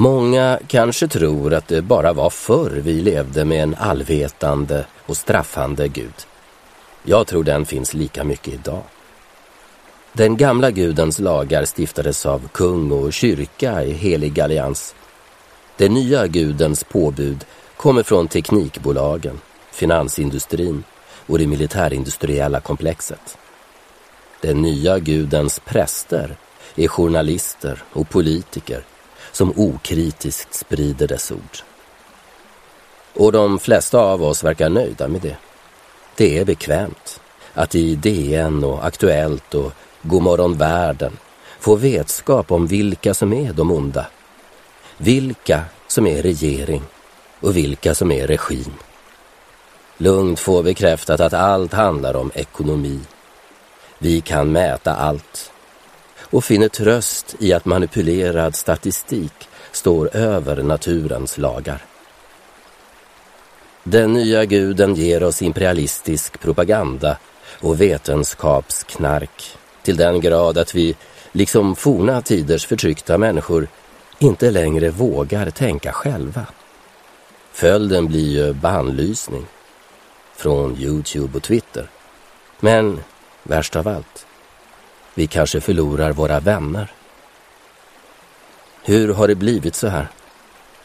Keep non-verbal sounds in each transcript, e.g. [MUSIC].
Många kanske tror att det bara var förr vi levde med en allvetande och straffande Gud. Jag tror den finns lika mycket idag. Den gamla gudens lagar stiftades av kung och kyrka i helig allians. Den nya gudens påbud kommer från teknikbolagen, finansindustrin och det militärindustriella komplexet. Den nya gudens präster är journalister och politiker som okritiskt sprider dess ord. Och de flesta av oss verkar nöjda med det. Det är bekvämt att i DN och Aktuellt och Godmorgon världen få vetskap om vilka som är de onda. Vilka som är regering och vilka som är regim. Lugnt få bekräftat att allt handlar om ekonomi. Vi kan mäta allt och finner tröst i att manipulerad statistik står över naturens lagar. Den nya guden ger oss imperialistisk propaganda och vetenskapsknark till den grad att vi, liksom forna tiders förtryckta människor, inte längre vågar tänka själva. Följden blir ju bannlysning från Youtube och Twitter. Men värst av allt, vi kanske förlorar våra vänner. Hur har det blivit så här?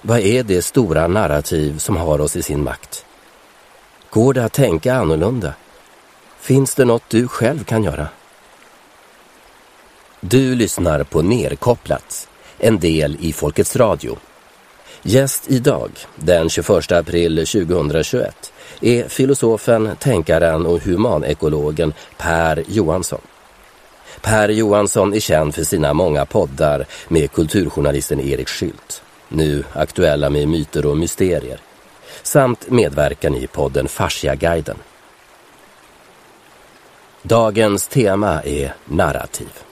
Vad är det stora narrativ som har oss i sin makt? Går det att tänka annorlunda? Finns det något du själv kan göra? Du lyssnar på Nerkopplat, en del i Folkets Radio. Gäst idag, den 21 april 2021, är filosofen, tänkaren och humanekologen Per Johansson. Per Johansson är känd för sina många poddar med kulturjournalisten Erik Skylt, nu aktuella med myter och mysterier, samt medverkan i podden Fasciaguiden. Dagens tema är narrativ.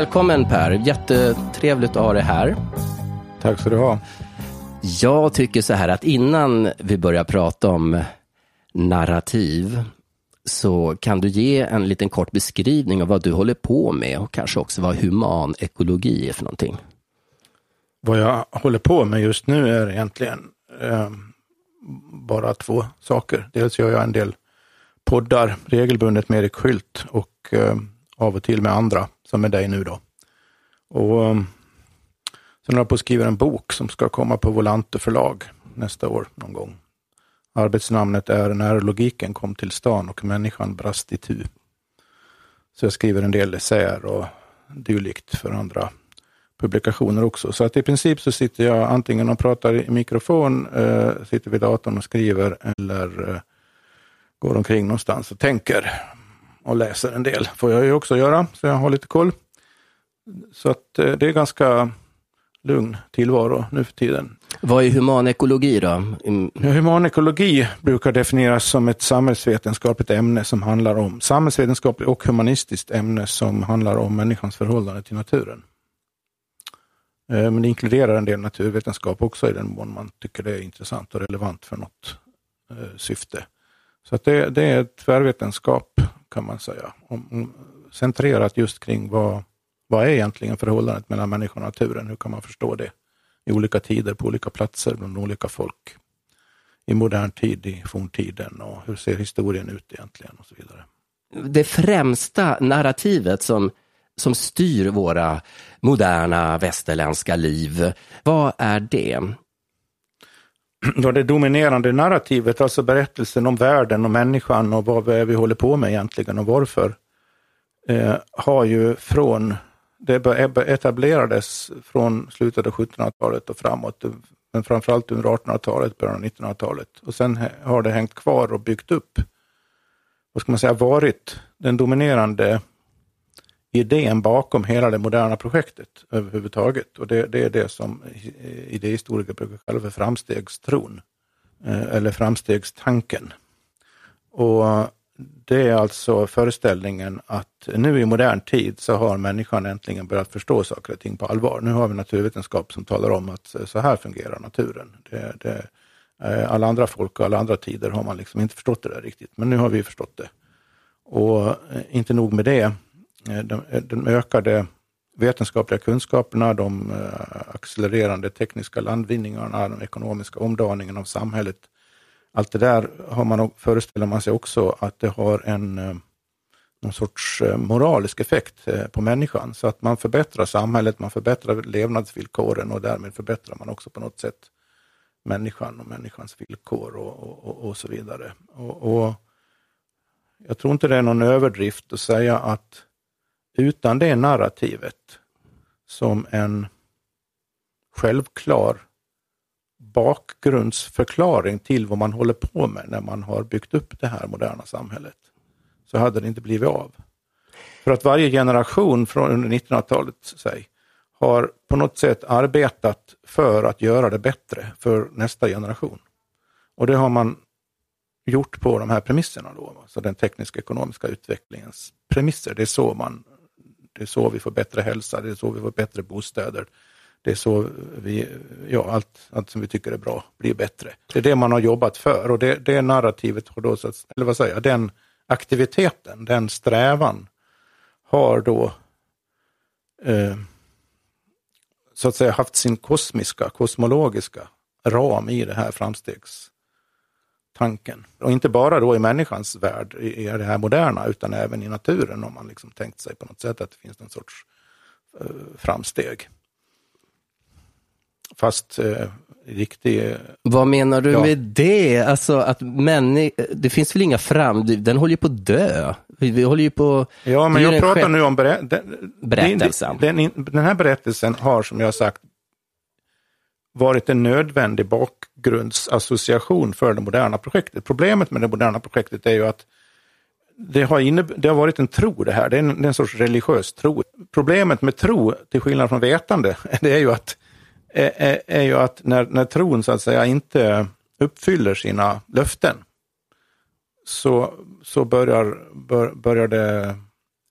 Välkommen Per, jättetrevligt att ha dig här. Tack ska du ha. Jag tycker så här att innan vi börjar prata om narrativ så kan du ge en liten kort beskrivning av vad du håller på med och kanske också vad humanekologi är för någonting. Vad jag håller på med just nu är egentligen eh, bara två saker. Dels gör jag en del poddar regelbundet med Erik Skylt och eh, av och till med andra som är dig nu då. Och um, sen håller jag på att skriva en bok som ska komma på Volante förlag nästa år någon gång. Arbetsnamnet är När logiken kom till stan och människan brast i tu. Så jag skriver en del essäer och dylikt för andra publikationer också. Så att i princip så sitter jag antingen och pratar i mikrofon, eh, sitter vid datorn och skriver eller eh, går omkring någonstans och tänker och läser en del. får jag ju också göra, så jag har lite koll. Så att eh, det är ganska lugn tillvaro nu för tiden. Vad är humanekologi då? Ja, humanekologi brukar definieras som ett samhällsvetenskapligt ämne som handlar om samhällsvetenskapligt och humanistiskt ämne som handlar om människans förhållande till naturen. Eh, men det inkluderar en del naturvetenskap också i den mån man tycker det är intressant och relevant för något eh, syfte. Så att det, det är tvärvetenskap kan man säga. Om, centrerat just kring vad, vad är egentligen förhållandet mellan människan och naturen? Hur kan man förstå det i olika tider, på olika platser, bland olika folk? I modern tid, i forntiden och hur ser historien ut egentligen och så vidare. Det främsta narrativet som, som styr våra moderna västerländska liv, vad är det? [CLEARS THROAT] då det dominerande narrativet, alltså berättelsen om världen och människan och vad vi håller på med egentligen och varför, eh, har ju från, det e-, etablerades från slutet av 1700-talet och framåt, men framförallt under 1800-talet, början av 1900-talet. Och sen har det hängt kvar och byggt upp, vad ska man säga, varit den dominerande idén bakom hela det moderna projektet överhuvudtaget. Och det, det är det som idéhistoriker brukar kalla för framstegstron. Eh, eller framstegstanken. Och det är alltså föreställningen att nu i modern tid så har människan äntligen börjat förstå saker och ting på allvar. Nu har vi naturvetenskap som talar om att så här fungerar naturen. Det, det, eh, alla andra folk och alla andra tider har man liksom inte förstått det där riktigt, men nu har vi förstått det. Och eh, inte nog med det, Eh, de, eh, de ökade vetenskapliga kunskaperna, de eh, accelererande tekniska landvinningarna, den ekonomiska omdaningen av samhället allt det där har man, föreställer man sig också att det har en någon sorts moralisk effekt på människan. Så att man förbättrar samhället, man förbättrar levnadsvillkoren och därmed förbättrar man också på något sätt människan och människans villkor och, och, och så vidare. Och, och, Jag tror inte det är någon överdrift att säga att utan det narrativet som en självklar bakgrundsförklaring till vad man håller på med när man har byggt upp det här moderna samhället, så hade det inte blivit av. För att varje generation från under 1900-talet säg, har på något sätt arbetat för att göra det bättre för nästa generation. Och det har man gjort på de här premisserna då, alltså den tekniska ekonomiska utvecklingens premisser. Det är så man det är så vi får bättre hälsa, det är så vi får bättre bostäder, det är så vi, ja, allt, allt som vi tycker är bra blir bättre. Det är det man har jobbat för och det, det narrativet har då, eller vad säger jag, den aktiviteten, den strävan har då eh, så att säga haft sin kosmiska, kosmologiska ram i det här framstegs framstegstanken. Och inte bara då i människans värld, i det här moderna, utan även i naturen om man liksom tänkt sig på något sätt att det finns en sorts eh, framsteg. Fast eh, riktig... Vad menar du ja. med det? Alltså att männi... det finns väl inga fram... Den håller ju på att dö. Vi, vi håller ju på... Ja, men jag pratar nu om berä... den, berättelsen. Den, den, här berättelsen har, som jag sagt, varit en nödvändig bakgrundsassociation för det moderna projektet. Problemet med det moderna projektet är ju att det har, det har varit en tro det här, det är en, det är en sorts religiös tro. Problemet med tro, till skillnad från vetande, [LAUGHS] det är ju att är, är ju att när, när tron så att säga inte uppfyller sina löften så, så börjar, bör, börjar det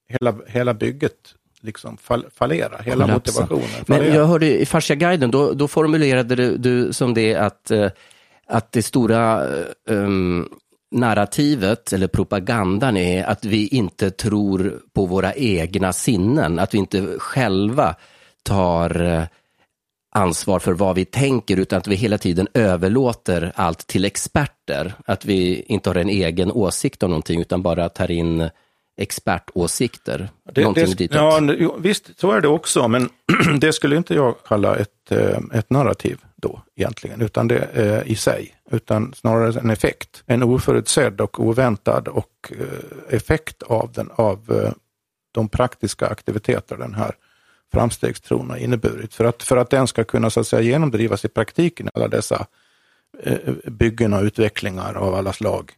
hela, hela bygget liksom fall, fallera, hela Kollapsa. motivationen. Fallera. Men jag hörde i Fascia-guiden, då, då formulerade du, du som det att, eh, att det stora um, narrativet eller propagandan är att vi inte tror på våra egna sinnen, att vi inte själva tar eh, ansvar för vad vi tänker, utan att vi hela tiden överlåter allt till experter. Att vi inte har en egen åsikt om någonting, utan bara tar in expertåsikter. Det, det, ja, visst, så är det också, men [CLEARS THROAT] det skulle inte jag kalla ett, eh, ett narrativ då egentligen, utan det är i sig, utan snarare en effekt. En oförutsedd och oväntad och eh, effekt av, den, av eh, de praktiska aktiviteter den här framstegstron har inneburit. För att, för att den ska kunna så att säga, genomdrivas i praktiken, alla dessa eh, byggen och utvecklingar av alla slag,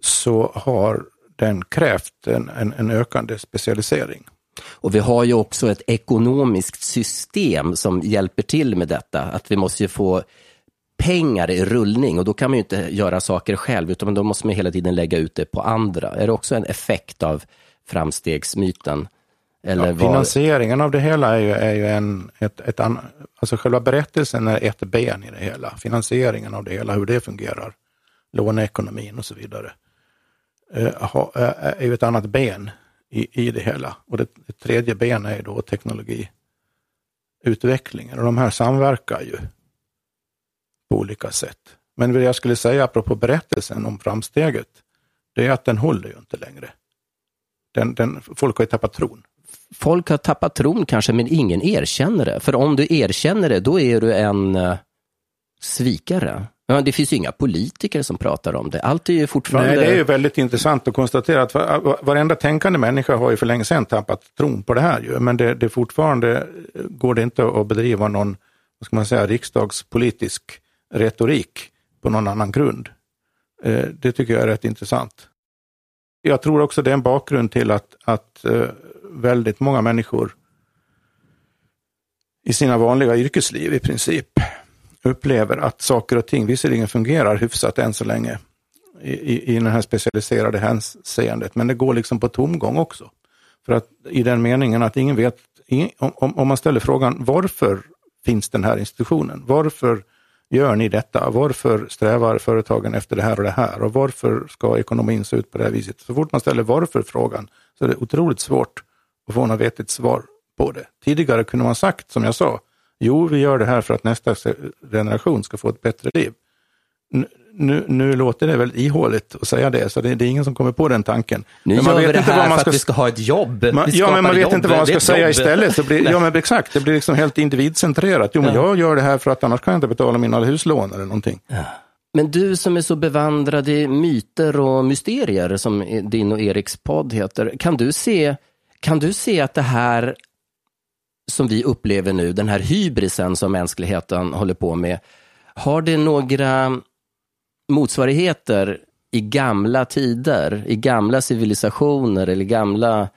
så har den krävt en, en, en ökande specialisering. Och vi har ju också ett ekonomiskt system som hjälper till med detta. Att vi måste ju få pengar i rullning och då kan man ju inte göra saker själv utan då måste man hela tiden lägga ut det på andra. Är det också en effekt av framstegsmyten? Eller ja, finansieringen av det hela är ju, är ju en, ett, ett an, alltså själva berättelsen är ett ben i det hela. Finansieringen av det hela, hur det fungerar, låneekonomin och så vidare, Eh, ha, eh, är ju ett annat ben i, i det hela. Och det, det tredje benet är då teknologiutvecklingen och de här samverkar ju på olika sätt. Men det jag skulle säga apropå berättelsen om framsteget, det är att den håller ju inte längre. Den, den, folk har ju tappat tron folk har tappat tron kanske, men ingen erkänner det. För om du erkänner det, då är du en eh, svikare. Ja, det finns ju inga politiker som pratar om det. Allt är ju fortfarande... Nej, det är ju väldigt intressant att konstatera att varenda tänkande människa har ju för länge sedan tappat tron på det här ju. Men det, det fortfarande eh, går det inte att bedriva någon, vad ska man säga, riksdagspolitisk retorik på någon annan grund. Eh, det tycker jag är rätt intressant. Jag tror också det är en bakgrund till att, att eh, väldigt många människor i sina vanliga yrkesliv i princip upplever att saker och ting visserligen fungerar hyfsat än så länge, i, i det här specialiserade hänseendet, men det går liksom på tomgång också. För att i den meningen att ingen vet, om, om man ställer frågan varför finns den här institutionen? Varför gör ni detta? Varför strävar företagen efter det här och det här? Och varför ska ekonomin se ut på det här viset? Så fort man ställer varför-frågan så är det otroligt svårt att få något vettigt svar på det. Tidigare kunde man sagt, som jag sa, jo, vi gör det här för att nästa generation ska få ett bättre liv nu, nu låter det väldigt ihåligt att säga det, så det, det, är ingen som kommer på den tanken. Nu men man gör vet vi det här för ska, att vi ska ha ett jobb. Man, ja, men man vet jobb. inte vad man ska säga jobb. istället. Så blir, [LAUGHS] ja, men exakt, det blir liksom helt individcentrerat. Jo, men ja. jag gör det här för att annars kan jag inte betala mina huslån eller någonting. Ja. Men du som är så bevandrad i myter och mysterier, som din och Eriks podd heter, kan du se, kan du se att det här som vi upplever nu, den här hybrisen som mänskligheten håller på med, har det några motsvarigheter i gamla tider, i gamla civilisationer eller gamla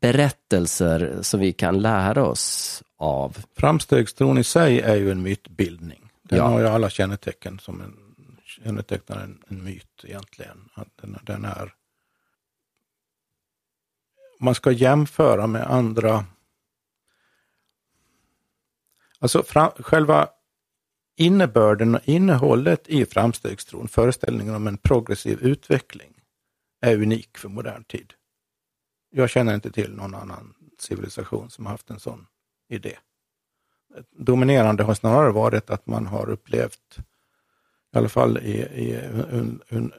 berättelser som vi kan lära oss av? Framstegstron i sig är ju en mytbildning. Den ja. har ju alla kännetecken som en, kännetecknar en, en myt egentligen. Att den, den är man ska jämföra med andra Alltså fram, själva innebörden och innehållet i framstegstron, föreställningen om en progressiv utveckling, är unik för modern tid. Jag känner inte till någon annan civilisation som har haft en sån idé. Dominerande har snarare varit att man har upplevt, i alla fall i, i un, un,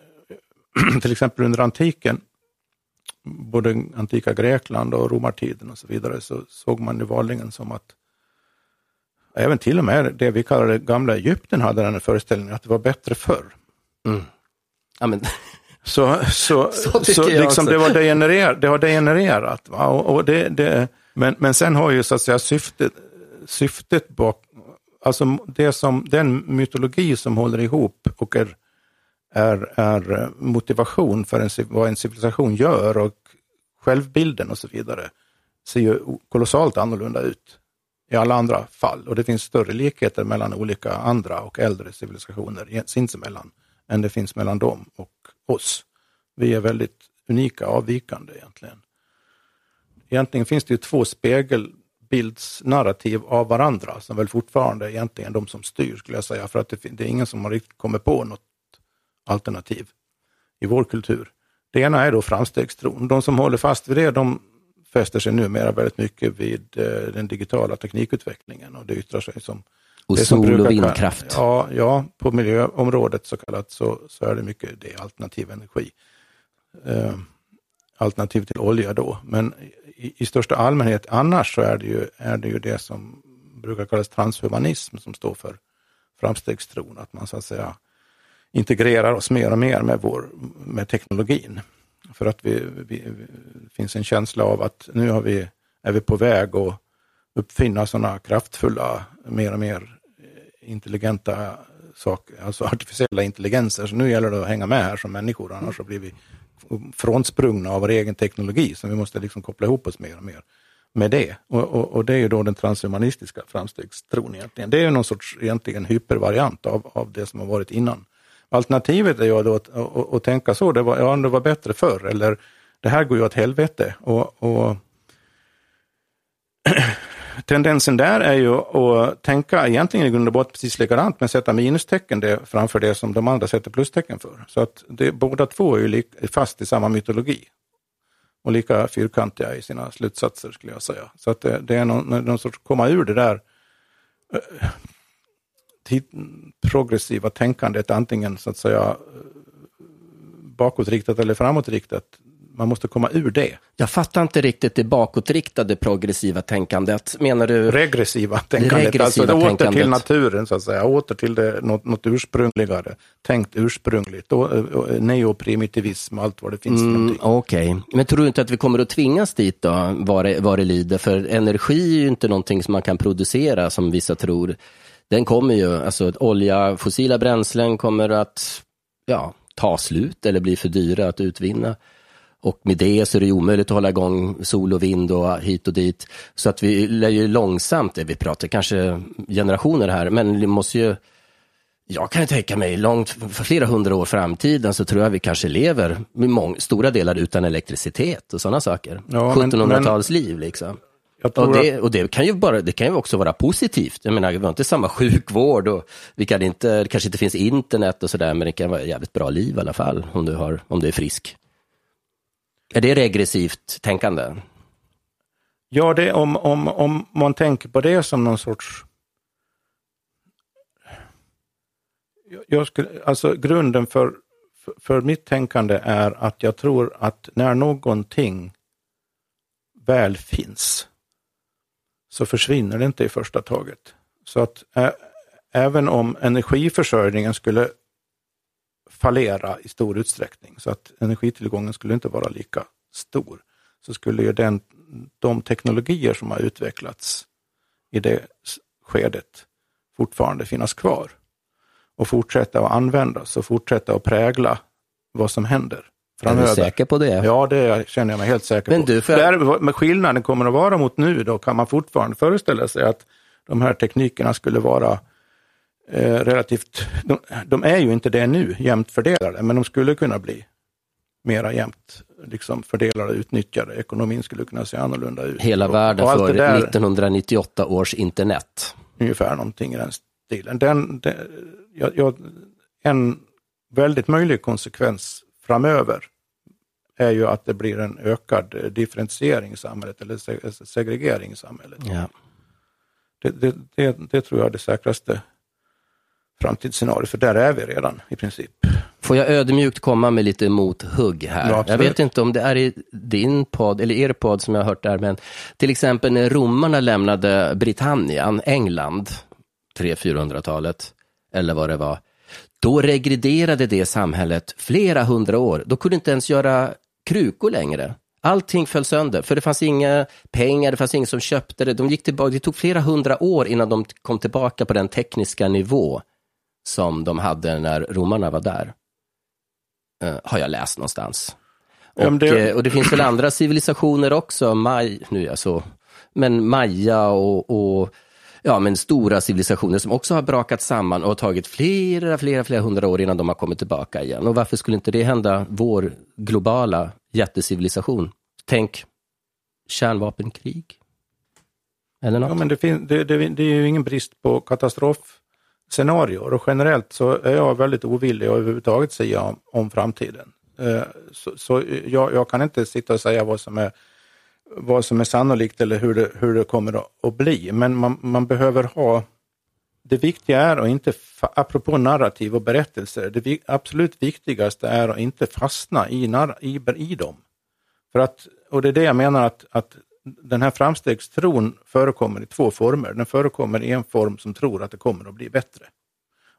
[CLEARS THROAT] till exempel under antiken, både antika Grekland och romartiden och så vidare, så såg man ju vanligen som att Även till och med det vi kallar det gamla Egypten hade den föreställningen att det var bättre förr. Mm. Ja, men... [LAUGHS] Så, så, [LAUGHS] så, så liksom det, var degenererat, det var degenererat. Va? Och, och det, det, men, men sen har ju så att säga syftet, syftet bak, alltså det som, den mytologi som håller ihop och är, är, är motivation för en, vad en civilisation gör och självbilden och så vidare, ser ju kolossalt annorlunda ut i alla andra fall. Och det finns större likheter mellan olika andra och äldre civilisationer sinsemellan än det finns mellan dem och oss. Vi är väldigt unika, avvikande egentligen. Egentligen finns det ju två spegelbildsnarrativ av varandra som väl fortfarande är egentligen de som styr, skulle jag säga, för att det, det är ingen som har riktigt kommit på något alternativ i vår kultur. Det ena är då framstegstron. De som håller fast vid det, de fäster sig numera väldigt mycket vid eh, den digitala teknikutvecklingen och det yttrar sig som och det sol brukar, och vindkraft. Ja, ja, på miljöområdet så kallat så, så är det mycket det, alternativ energi. Eh, alternativ till olja då, men i, i, största allmänhet annars så är det, ju, är det ju det som brukar kallas transhumanism som står för framstegstron, att man så att säga integrerar oss mer och mer med, vår, med teknologin. För att vi, vi, det finns en känsla av att nu har vi, är vi på väg att uppfinna sådana kraftfulla, mer och mer eh, intelligenta saker, alltså artificiella intelligenser. Så nu gäller det att hänga med här som människor, annars så blir vi frånsprungna av vår egen teknologi, så vi måste liksom koppla ihop oss mer och mer med det. Och, och, och det är ju då den transhumanistiska framstegstron egentligen. Det är ju någon sorts egentligen hypervariant av, av det som har varit innan. Alternativet är ju då att, att, att, tänka så, det var, ja, det var bättre förr, eller det här går ju åt helvete. Och, och [CLEARS THROAT] tendensen där är ju att tänka egentligen i grund och botten precis likadant, men sätta minustecken det, framför det som de andra sätter plustecken för. Så att det, båda två är ju lik, fast i samma mytologi och lika fyrkantiga i sina slutsatser skulle jag säga. Så att det, det är någon, någon sorts komma ur det där eh, progressiva tänkandet antingen så att säga bakåtriktat eller framåtriktat. Man måste komma ur det. Jag fattar inte riktigt det bakåtriktade progressiva tänkandet. Menar du? Regressiva tänkandet, regressiva alltså åter tänkandet. till naturen så att säga, åter till det, något, något ursprungligare, tänkt ursprungligt, neoprimitivism och allt vad det finns. Mm, Okej, okay. men tror du inte att vi kommer att tvingas dit då, vad det, vad det lider? För energi är ju inte någonting som man kan producera som vissa tror den kommer ju, alltså olja, fossila bränslen kommer att ja, ta slut eller bli för dyra att utvinna. Och med det så är det omöjligt att hålla igång sol och vind och hit och dit. Så att vi lär ju långsamt, vi pratar kanske generationer här, men vi måste ju jag kan tänka mig, långt för flera hundra år framtiden så tror jag vi kanske lever med många, stora delar utan elektricitet och sådana saker. Ja, men- 1700-talsliv liksom. Och, det, och det, kan ju bara, det kan ju också vara positivt. Jag menar, vi har inte samma sjukvård och vi kan inte, det kanske inte finns internet och sådär, men det kan vara ett jävligt bra liv i alla fall, om du, har, om du är frisk. Är det regressivt tänkande? Ja, det, om, om, om man tänker på det som någon sorts... Jag- Jag skulle, alltså grunden för, för, för mitt tänkande är att jag tror att när någonting väl finns så försvinner det inte i första taget. Så att ä, även om energiförsörjningen skulle fallera i stor utsträckning, så att energitillgången skulle inte vara lika stor, så skulle ju den, de teknologier som har utvecklats i det skedet fortfarande finnas kvar och fortsätta att användas och fortsätta att prägla vad som händer är du säker på det? Ja, det känner jag mig helt säker Men på. du, jag- Där, men skillnaden kommer att vara mot nu, då kan man fortfarande föreställa sig att de här teknikerna skulle vara eh, relativt, de, de är ju inte det nu, jämnt fördelade, men de skulle kunna bli mera jämnt liksom fördelade utnyttjade. Ekonomin skulle kunna se annorlunda ut. Hela världen och för det där, 1998 års internet. ungefär någonting i den stilen. Den, den, jag, jag, en väldigt möjlig konsekvens framöver är ju att det blir en ökad differentiering i samhället eller se- segregering i samhället. Ja. Det, det, det, det tror jag är det säkraste framtidsscenariot, för där är vi redan i princip. Får jag ödmjukt komma med lite mothugg här? Ja, jag vet inte om det är i din podd, eller er podd som jag har hört där, men till exempel när romarna lämnade Britannien, England, 300-400-talet, eller vad det var, då regrederade det samhället flera hundra år. Då kunde inte ens göra krukor längre. Allting föll sönder, för det fanns inga pengar, det fanns ingen som köpte det. De gick tillbaka, det tog flera hundra år innan de kom tillbaka på den tekniska nivå som de hade när romarna var där. Eh, har jag läst någonstans. Och, det- eh, och det finns väl andra civilisationer också, Maj, nu är jag så, men Maya och, och ja, men stora civilisationer som också har brakat samman och har tagit flera, flera, flera hundra år innan de har kommit tillbaka igen. Och varför skulle inte det hända vår globala jättecivilisation? Tänk kärnvapenkrig. Eller något. Ja, men det, fin, det, det, det är ju ingen brist på katastrofscenarier och generellt så är jag väldigt ovillig att överhuvudtaget säga om, om framtiden. Eh, Så, så jag, jag kan inte sitta och säga vad som är, vad som är sannolikt eller hur det, hur det kommer att, bli, men man, man behöver ha det viktiga är att inte, apropå narrativ och berättelser, det absolut viktigaste är att inte fastna i, i, i dem. För att, och det är det jag menar att, att den här framstegstron förekommer i två former. Den förekommer i en form som tror att det kommer att bli bättre.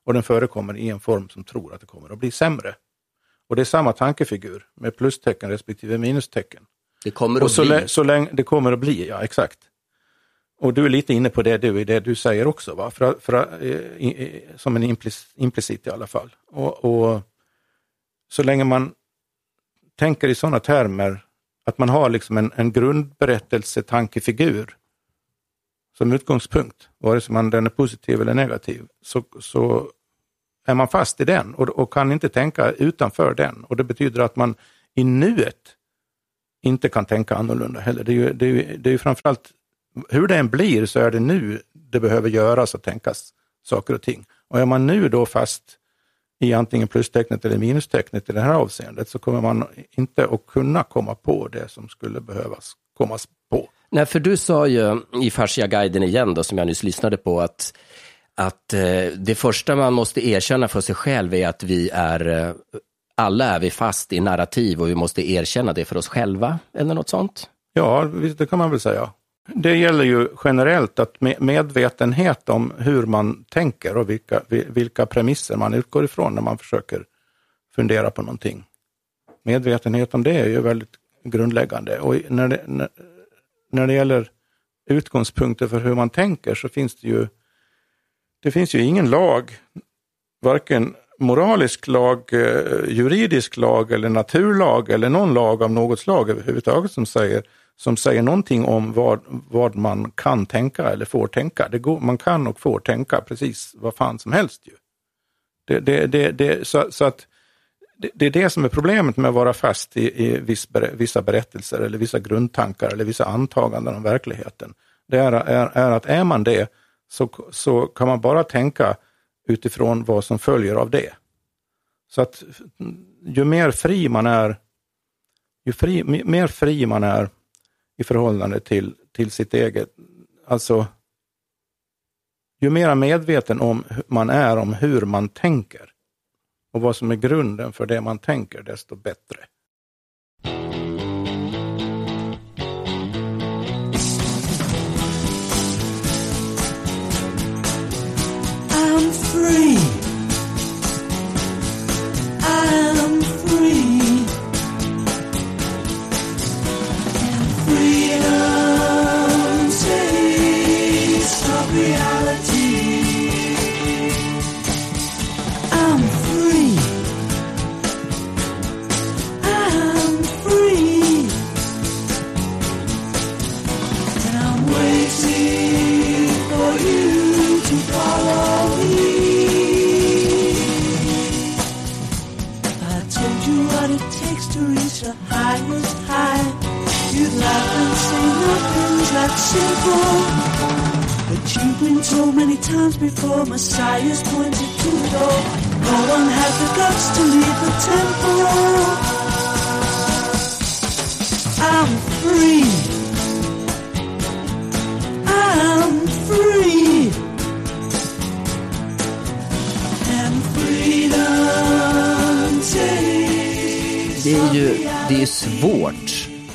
Och den förekommer i en form som tror att det kommer att bli sämre. Och det är samma tankefigur med plustecken respektive minustecken. Det kommer Och att så, bli. lä- så länge det kommer att bli, ja exakt. Och du är lite inne på det du, det du säger också, va? För, för, eh, i, i, som en implic, implicit i alla fall. Och, och så länge man tänker i sådana termer, att man har liksom en, en grundberättelsetankefigur som utgångspunkt, vare sig man den är positiv eller negativ, så, så är man fast i den och, och kan inte tänka utanför den. Och det betyder att man i nuet inte kan tänka annorlunda heller. Det är ju, det är ju, det är ju framförallt, hur det än blir så är det nu det behöver göras och tänkas saker och ting. Och är man nu då fast i antingen plustecknet eller minustecknet i det här avseendet så kommer man inte att kunna komma på det som skulle behövas kommas på. Nej, för du sa ju i Fascia-guiden igen, då, som jag nyss lyssnade på, att, att eh, det första man måste erkänna för sig själv är att vi är, eh, alla är vi fast i narrativ och vi måste erkänna det för oss själva, eller något sånt. Ja, det kan man väl säga. Det gäller ju generellt att med- medvetenhet om hur man tänker och vilka, vilka premisser man utgår ifrån när man försöker fundera på någonting. Medvetenhet om det är ju väldigt grundläggande. Och när det, när, när det gäller utgångspunkter för hur man tänker så finns det ju det finns ju ingen lag, varken moralisk lag, eh, juridisk lag eller naturlag eller någon lag av något slag överhuvudtaget som säger, som säger någonting om vad, vad man kan tänka eller får tänka. Det går, man kan och får tänka precis vad fan som helst ju. Det, det, det, det, så, så att det, det, är det som är problemet med att vara fast i, i viss, vissa berättelser eller vissa grundtankar eller vissa antaganden om verkligheten. Det är, är, är att är man det så, så kan man bara tänka utifrån vad som följer av det. Så att ju mer fri man är, ju fri, mer fri man är i förhållande till, till sitt eget, alltså ju mer medveten om man är om hur man tänker och vad som är grunden för det man tänker, desto bättre.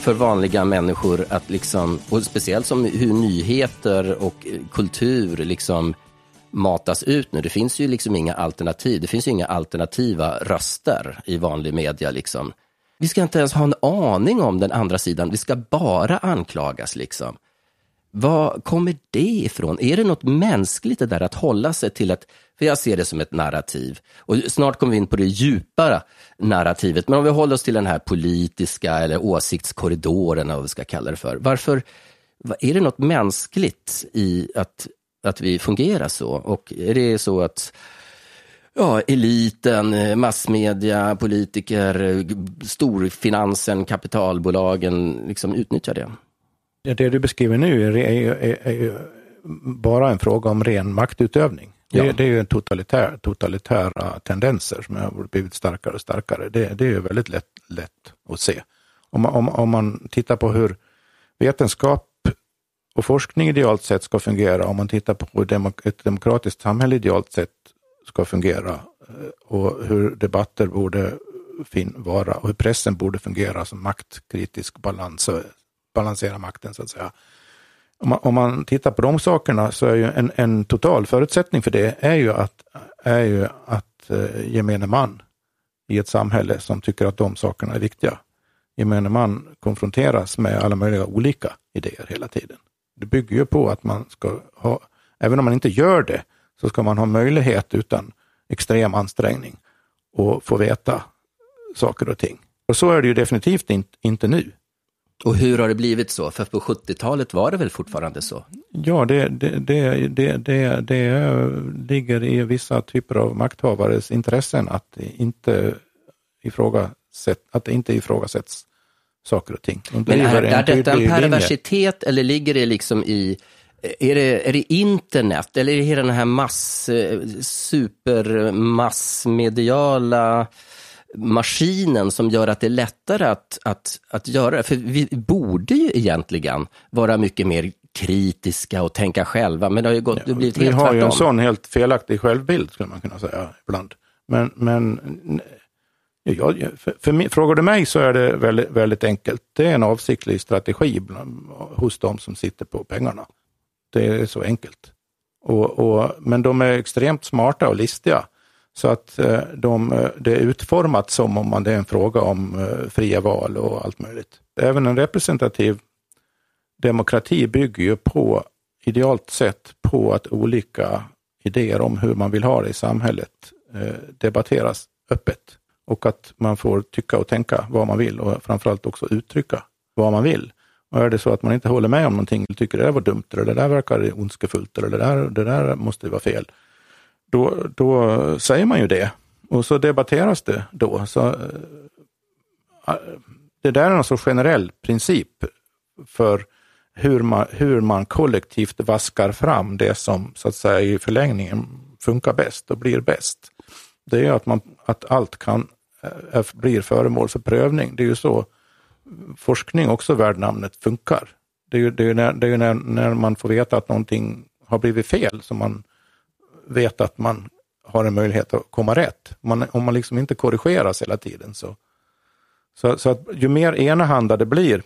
För vanliga människor att liksom, och speciellt som hur nyheter och eh, kultur liksom matas ut nu. Det finns ju liksom inga alternativ. Det finns ju inga alternativa röster i vanlig media liksom. Vi ska inte ens ha en aning om den andra sidan. Vi ska bara anklagas liksom. Vad kommer det ifrån? Är det något mänskligt det där att hålla sig till ett, för jag ser det som ett narrativ. Och snart kommer vi in på det djupare narrativet. Men om vi håller oss till den här politiska eller åsiktskorridoren, vad vi ska kalla det för. Varför, är det något mänskligt i att, att vi fungerar så? Och är det så att ja, eliten, massmedia, politiker, storfinansen, kapitalbolagen liksom utnyttjar det? Det du beskriver nu är, är, är, är ju bara en fråga om ren maktutövning. Det, ja. det är ju totalitär, totalitära tendenser som har blivit starkare och starkare. Det, det är ju väldigt lätt, lätt att se. Om man, om, om man tittar på hur vetenskap och forskning idealt sett ska fungera, om man tittar på hur ett demokratiskt samhälle idealt sett ska fungera eh, och hur debatter borde vara och hur pressen borde fungera som maktkritisk balans balansera makten så att säga. Om man, om man tittar på de sakerna så är ju en, en total förutsättning för det är ju att, är ju att eh, gemene man i ett samhälle som tycker att de sakerna är viktiga. Gemene man konfronteras med alla möjliga olika idéer hela tiden. Det bygger ju på att man ska ha, även om man inte gör det, så ska man ha möjlighet utan extrem ansträngning att få veta saker och ting. Och så är det ju definitivt inte, inte nu. Och hur har det blivit så? För på 70-talet var det väl fortfarande så? Ja, det, det, det, det, det, det ligger i vissa typer av makthavares intressen att inte, ifrågasätt, att det inte ifrågasätts saker och ting. Men är, är detta en perversitet eller ligger det liksom i är det, är det internet eller är det den här mass, supermassmediala maskinen som gör att det är lättare att, att, att göra det. För vi borde ju egentligen vara mycket mer kritiska och tänka själva, men det har ju gått, det blivit helt Vi har tvärtom. ju en sån helt felaktig självbild, skulle man kunna säga ibland. Men, men ja, för, för, frågar du mig så är det väldigt, väldigt enkelt. Det är en avsiktlig strategi bland, hos de som sitter på pengarna. Det är så enkelt. Och, och, men de är extremt smarta och listiga så att eh, de, eh, det är utformat som om det är en fråga om eh, fria val och allt möjligt. Även en representativ demokrati bygger ju på, idealt sett, på att olika idéer om hur man vill ha det i samhället debatteras öppet och att man får tycka och tänka vad man vill och framförallt också uttrycka vad man vill. Och är det så att man inte håller med om någonting, eller tycker det där var dumt, eller det där verkar ondskefullt, eller det där, det där måste vara fel, då, då säger man ju det. Och så debatteras det då. Så, eh, eh, det där är en så generell princip för hur man, hur man kollektivt vaskar fram det som så att säga i förlängningen funkar bäst och blir bäst. Det är att, man, att allt kan, eh, blir föremål för prövning. Det är ju så forskning också värd namnet funkar. Det är ju, det är när, det är när, när man får veta att någonting har blivit fel som man vet att man har en möjlighet att komma rätt. Man, om man liksom inte korrigeras hela tiden så, så, så att ju mer enahanda det blir,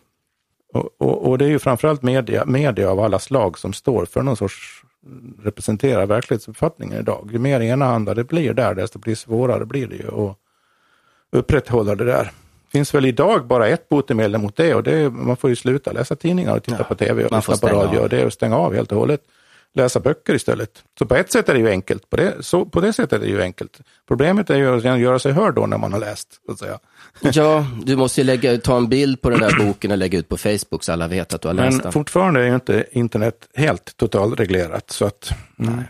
och, och, och, det är ju framförallt media, media av alla slag som står för någon sorts, representerar verklighetsuppfattningen idag. Ju mer enahanda det blir där, desto blir svårare blir det ju att upprätthålla det där. Det finns väl idag bara ett botemedel mot det och det är, man får ju sluta läsa tidningar och titta ja, på tv och lyssna på radio. Och det är att stänga av helt och hållet läsa böcker istället. Så på ett sätt är det ju enkelt. På det, så, på det sättet är det ju enkelt. Problemet är ju att göra sig hörd då när man har läst. Så att säga. Ja, du måste ju lägga, ta en bild på den där boken och lägga ut på Facebook så alla vet att du har läst den. Men fortfarande är ju inte internet helt totalreglerat. Så att, nej.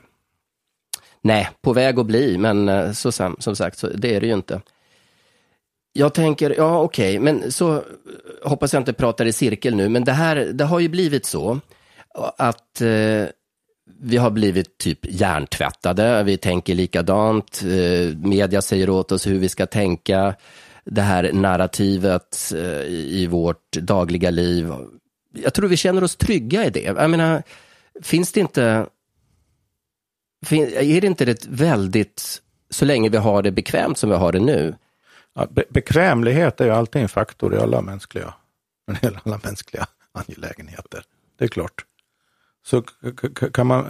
nej, på väg att bli, men eh, så, som sagt, så, det är det ju inte. Jag tänker, ja okej, okay, men så hoppas jag inte pratar i cirkel nu, men det här, det har ju blivit så att eh, vi har blivit typ hjärntvättade, vi tänker likadant, eh, media säger åt oss hur vi ska tänka, det här narrativet eh, i vårt dagliga liv. Jag tror vi känner oss trygga i det. Jag menar, finns det inte, är det inte ett väldigt, så länge vi har det bekvämt som vi har det nu? Ja, be bekvämlighet är ju alltid en faktor i alla mänskliga, alla mänskliga angelägenheter. Det är klart så kan man,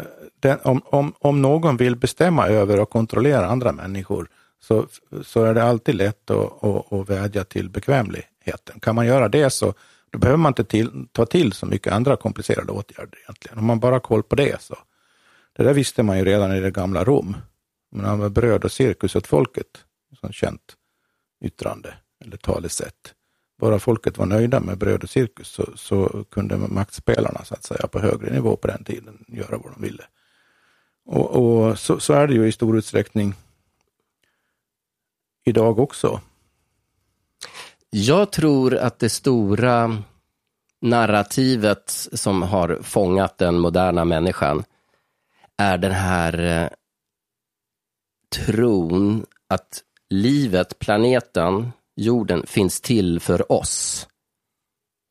om, om, om någon vill bestämma över och kontrollera andra människor så, så är det alltid lätt att, att, att vädja till bekvämligheten. Kan man göra det så då behöver man inte till, ta till så mycket andra komplicerade åtgärder egentligen. Om man bara har koll på det så. Det där visste man ju redan i det gamla Rom. Men han var bröd och cirkus åt folket, som känt yttrande eller talesätt bara folket var nöjda med bröd och cirkus så, så, kunde maktspelarna så att säga på högre nivå på den tiden göra vad de ville. Och, och så, så, är det ju i stor utsträckning idag också. Jag tror att det stora narrativet som har fångat den moderna människan är den här eh, tron att livet, planeten, jorden finns till för oss.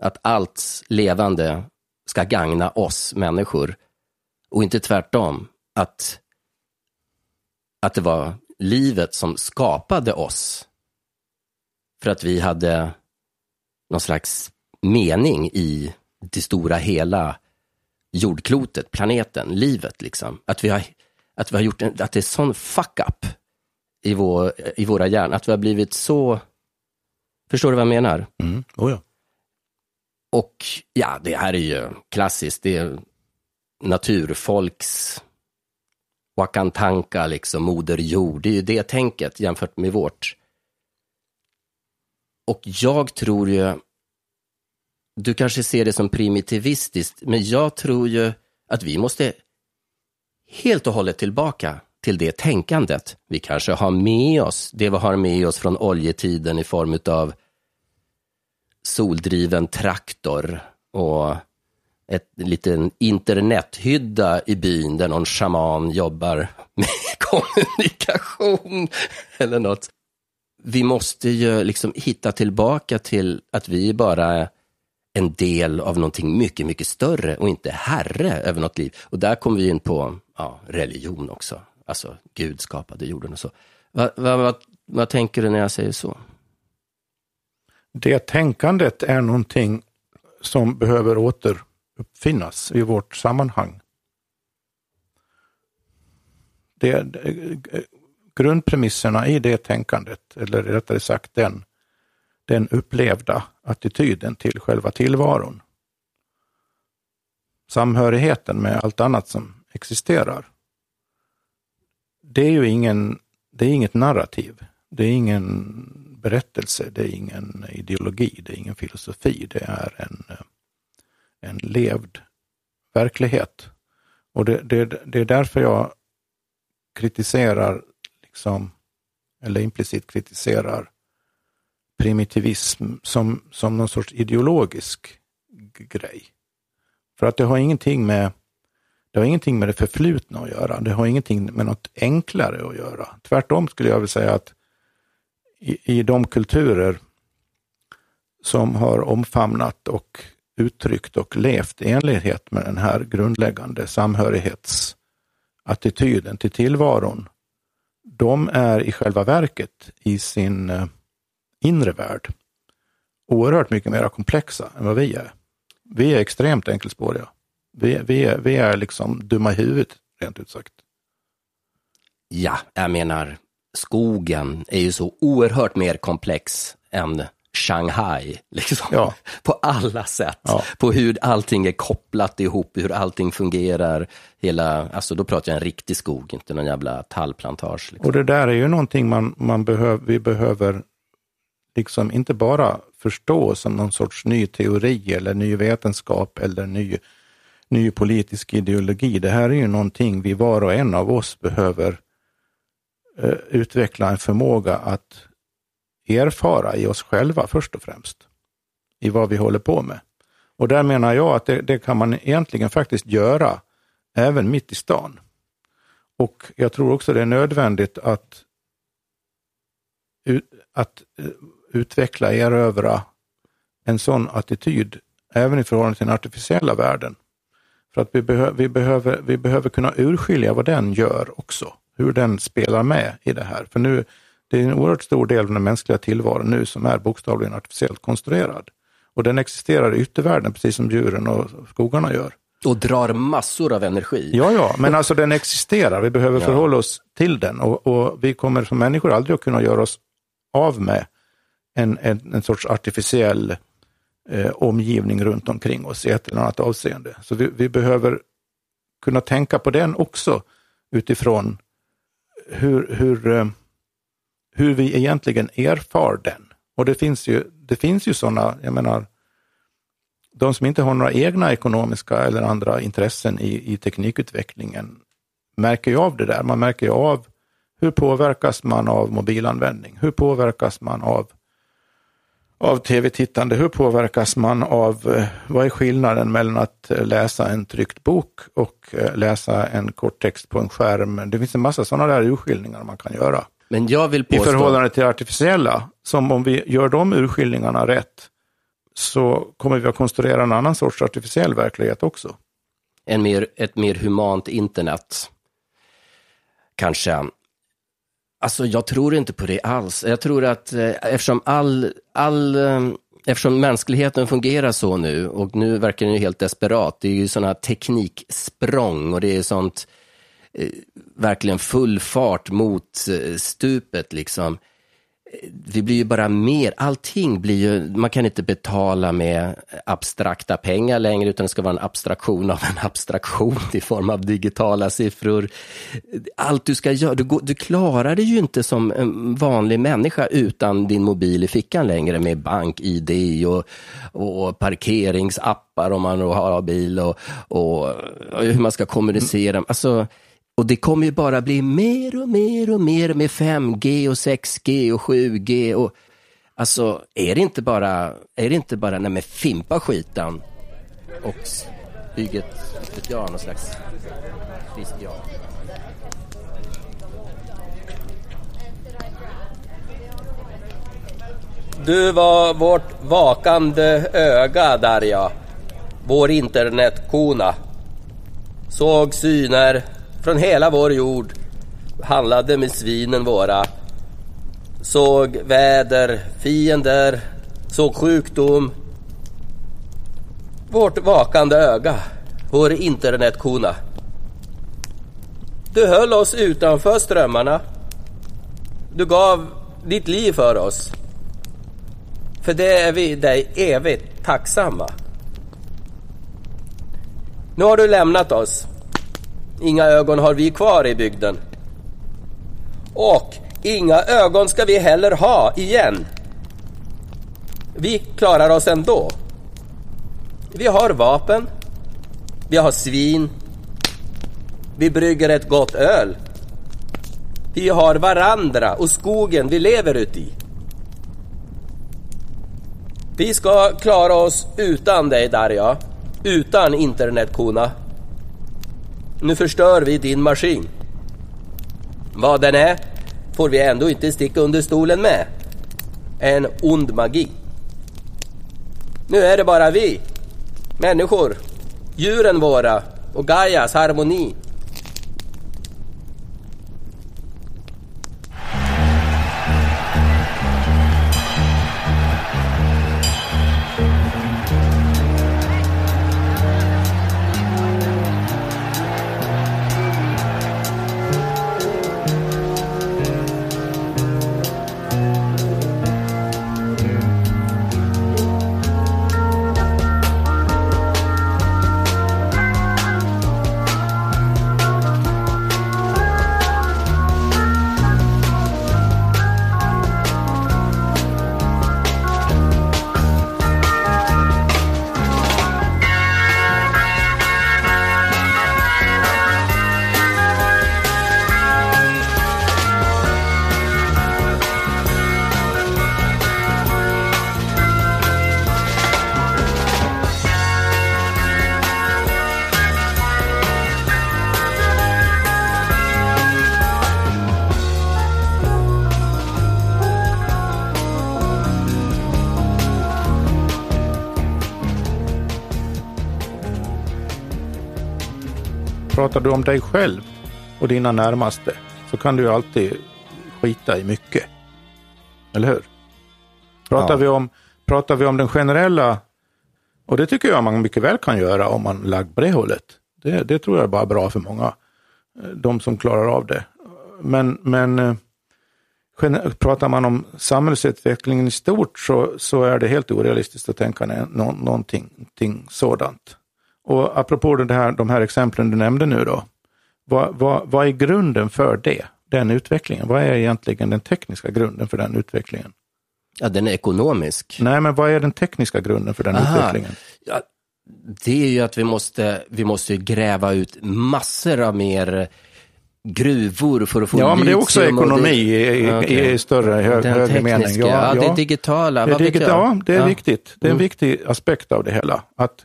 Att allt levande ska gagna oss människor och inte tvärtom. Att, att det var livet som skapade oss för att vi hade någon slags mening i det stora hela jordklotet, planeten, livet liksom. Att vi har, att vi har gjort en, att det är sån fuck up i, vår, i våra hjärnor, att vi har blivit så Förstår du vad jag menar? Mm. Oh ja. Och ja, det här är ju klassiskt. Det är naturfolks Wakantanka, liksom moder jord. Det är ju det tänket jämfört med vårt. Och jag tror ju, du kanske ser det som primitivistiskt, men jag tror ju att vi måste helt och hållet tillbaka till det tänkandet. Vi kanske har med oss det vi har med oss från oljetiden i form av soldriven traktor och ett liten internethydda i byn där någon shaman jobbar med [LAUGHS] kommunikation eller något. Vi måste ju liksom hitta tillbaka till att vi bara en del av någonting mycket, mycket större och inte herre över något liv. Och där kommer vi in på ja, religion också alltså Gud skapade jorden och så. Vad, vad, vad, vad tänker du när jag säger så? Det tänkandet är någonting som behöver återuppfinnas i vårt sammanhang. Det, grundpremisserna i det tänkandet, eller rättare sagt den, den upplevda attityden till själva tillvaron. Samhörigheten med allt annat som existerar det är ju ingen, det är inget narrativ. Det är ingen berättelse, det är ingen ideologi, det är ingen filosofi. Det är en, eh, en levd verklighet. Och det, det, det är därför jag kritiserar, liksom, eller implicit kritiserar primitivism som, som någon sorts ideologisk grej. För att det har ingenting med det har ingenting med det förflutna att göra. Det har ingenting med något enklare att göra. Tvärtom skulle jag vilja säga att i, i de kulturer som har omfamnat och uttryckt och levt i enlighet med den här grundläggande samhörighetsattityden till tillvaron, de är i själva verket i sin eh, inre värld oerhört mycket mer komplexa än vad vi är. Vi är extremt enkelspåriga. Vi, vi, är, vi är liksom dumma i huvudet, rent ut sagt. Ja, jag menar, skogen är ju så oerhört mer komplex än Shanghai, [LAUGHS] liksom. Ja. på alla sätt. Ja. På hur allting är kopplat ihop, hur allting fungerar. Hela, alltså då pratar jag en riktig skog, inte någon jävla tallplantage. Liksom. Och det där är ju någonting man, man behöver, vi behöver liksom inte bara förstå som någon sorts ny teori eller ny vetenskap eller ny, ny politisk ideologi. Det här är ju någonting vi var och en av oss behöver eh, utveckla en förmåga att erfara i oss själva först och främst. I vad vi håller på med. Och där menar jag att det, det kan man egentligen faktiskt göra även mitt i stan. Och jag tror också det är nödvändigt att, att eh, utveckla, erövra en sån attityd även i förhållande till den artificiella världen. För att vi, behö vi, behöver, vi behöver kunna urskilja vad den gör också, hur den spelar med i det här. För nu, det är en oerhört stor del av den mänskliga tillvaron nu som är bokstavligen artificiellt konstruerad. Och den existerar i yttervärlden precis som djuren och skogarna gör. Och drar massor av energi. Ja, ja, men alltså den existerar. Vi behöver ja. förhålla oss till den och, och, vi kommer som människor aldrig att kunna göra oss av med en, en, en sorts artificiell eh, omgivning runt omkring oss i ett eller annat avseende. Så vi, vi behöver kunna tänka på den också utifrån hur, hur, eh, hur vi egentligen erfar den. Och det finns ju, det finns ju sådana, jag menar, de som inte har några egna ekonomiska eller andra intressen i, i teknikutvecklingen märker ju av det där. Man märker ju av hur påverkas man av mobilanvändning? Hur påverkas man av av tv-tittande. Hur påverkas man av, eh, vad är skillnaden mellan att eh, läsa en tryckt bok och eh, läsa en korttext på en skärm? Det finns en massa sådana där urskiljningar man kan göra. Men jag vill påstå... I förhållande till artificiella, som om vi gör de urskiljningarna rätt, så kommer vi att konstruera en annan sorts artificiell verklighet också. En mer, ett mer humant internet, kanske. Alltså jag tror inte på det alls. Jag tror att eh, eftersom all, all eh, eftersom mänskligheten fungerar så nu och nu verkar den ju helt desperat. Det är ju sådana tekniksprång och det är sånt eh, verkligen full fart mot eh, stupet liksom vi blir ju bara mer, allting blir ju, man kan inte betala med abstrakta pengar längre utan det ska vara en abstraktion av en abstraktion i form av digitala siffror. Allt du ska göra, du, du klarar det ju inte som en vanlig människa utan din mobil i fickan längre med bank-id och, och parkeringsappar om man har bil och, och, och hur man ska kommunicera. Alltså, och det kommer ju bara bli mer och mer och mer med 5G och 6G och 7G. Och, alltså, är det inte bara, är det inte bara, nej men fimpa skiten och bygg ett, vet jag, någon slags Christian. Du var vårt vakande öga, Darja. Vår internetkona. Såg syner, från hela vår jord handlade med svinen våra. Såg väder, fiender, såg sjukdom. Vårt vakande öga, vår internetkona. Du höll oss utanför strömmarna. Du gav ditt liv för oss. För det är vi dig evigt tacksamma. Nu har du lämnat oss. Inga ögon har vi kvar i bygden. Och inga ögon ska vi heller ha igen. Vi klarar oss ändå. Vi har vapen. Vi har svin. Vi brygger ett gott öl. Vi har varandra och skogen vi lever uti. Vi ska klara oss utan dig Darja. Utan internetkona. Nu förstör vi din maskin. Vad den är får vi ändå inte sticka under stolen med. En ond magi. Nu är det bara vi, människor, djuren våra och Gaias harmoni pratar du om dig själv och dina närmaste så kan du ju alltid skita i mycket. Eller hur? Pratar, ja. vi, om, pratar vi om den generella, och det tycker jag man mycket väl kan göra om man lagd på det hållet. Det, det tror jag är bara bra för många, eh, de som klarar av det. Men, men eh, pratar man om samhällsutvecklingen i stort så, så är det helt orealistiskt att tänka nå, någonting, någonting sådant. Och apropå det här, de här exemplen du nämnde nu då, vad, vad, vad är grunden för det, den utvecklingen? Vad är egentligen den tekniska grunden för den utvecklingen? Ja, den är ekonomisk. Nej, men vad är den tekniska grunden för den Aha. utvecklingen? Ja, det är ju att vi måste, vi måste gräva ut massor av mer gruvor för att få Ja, men det är också ekonomi i, okay. i, större, hög, högre mening. Ja, ja, det digitala, det, digit, ja, det är viktigt. Det är en mm. viktig aspekt av det hela. Att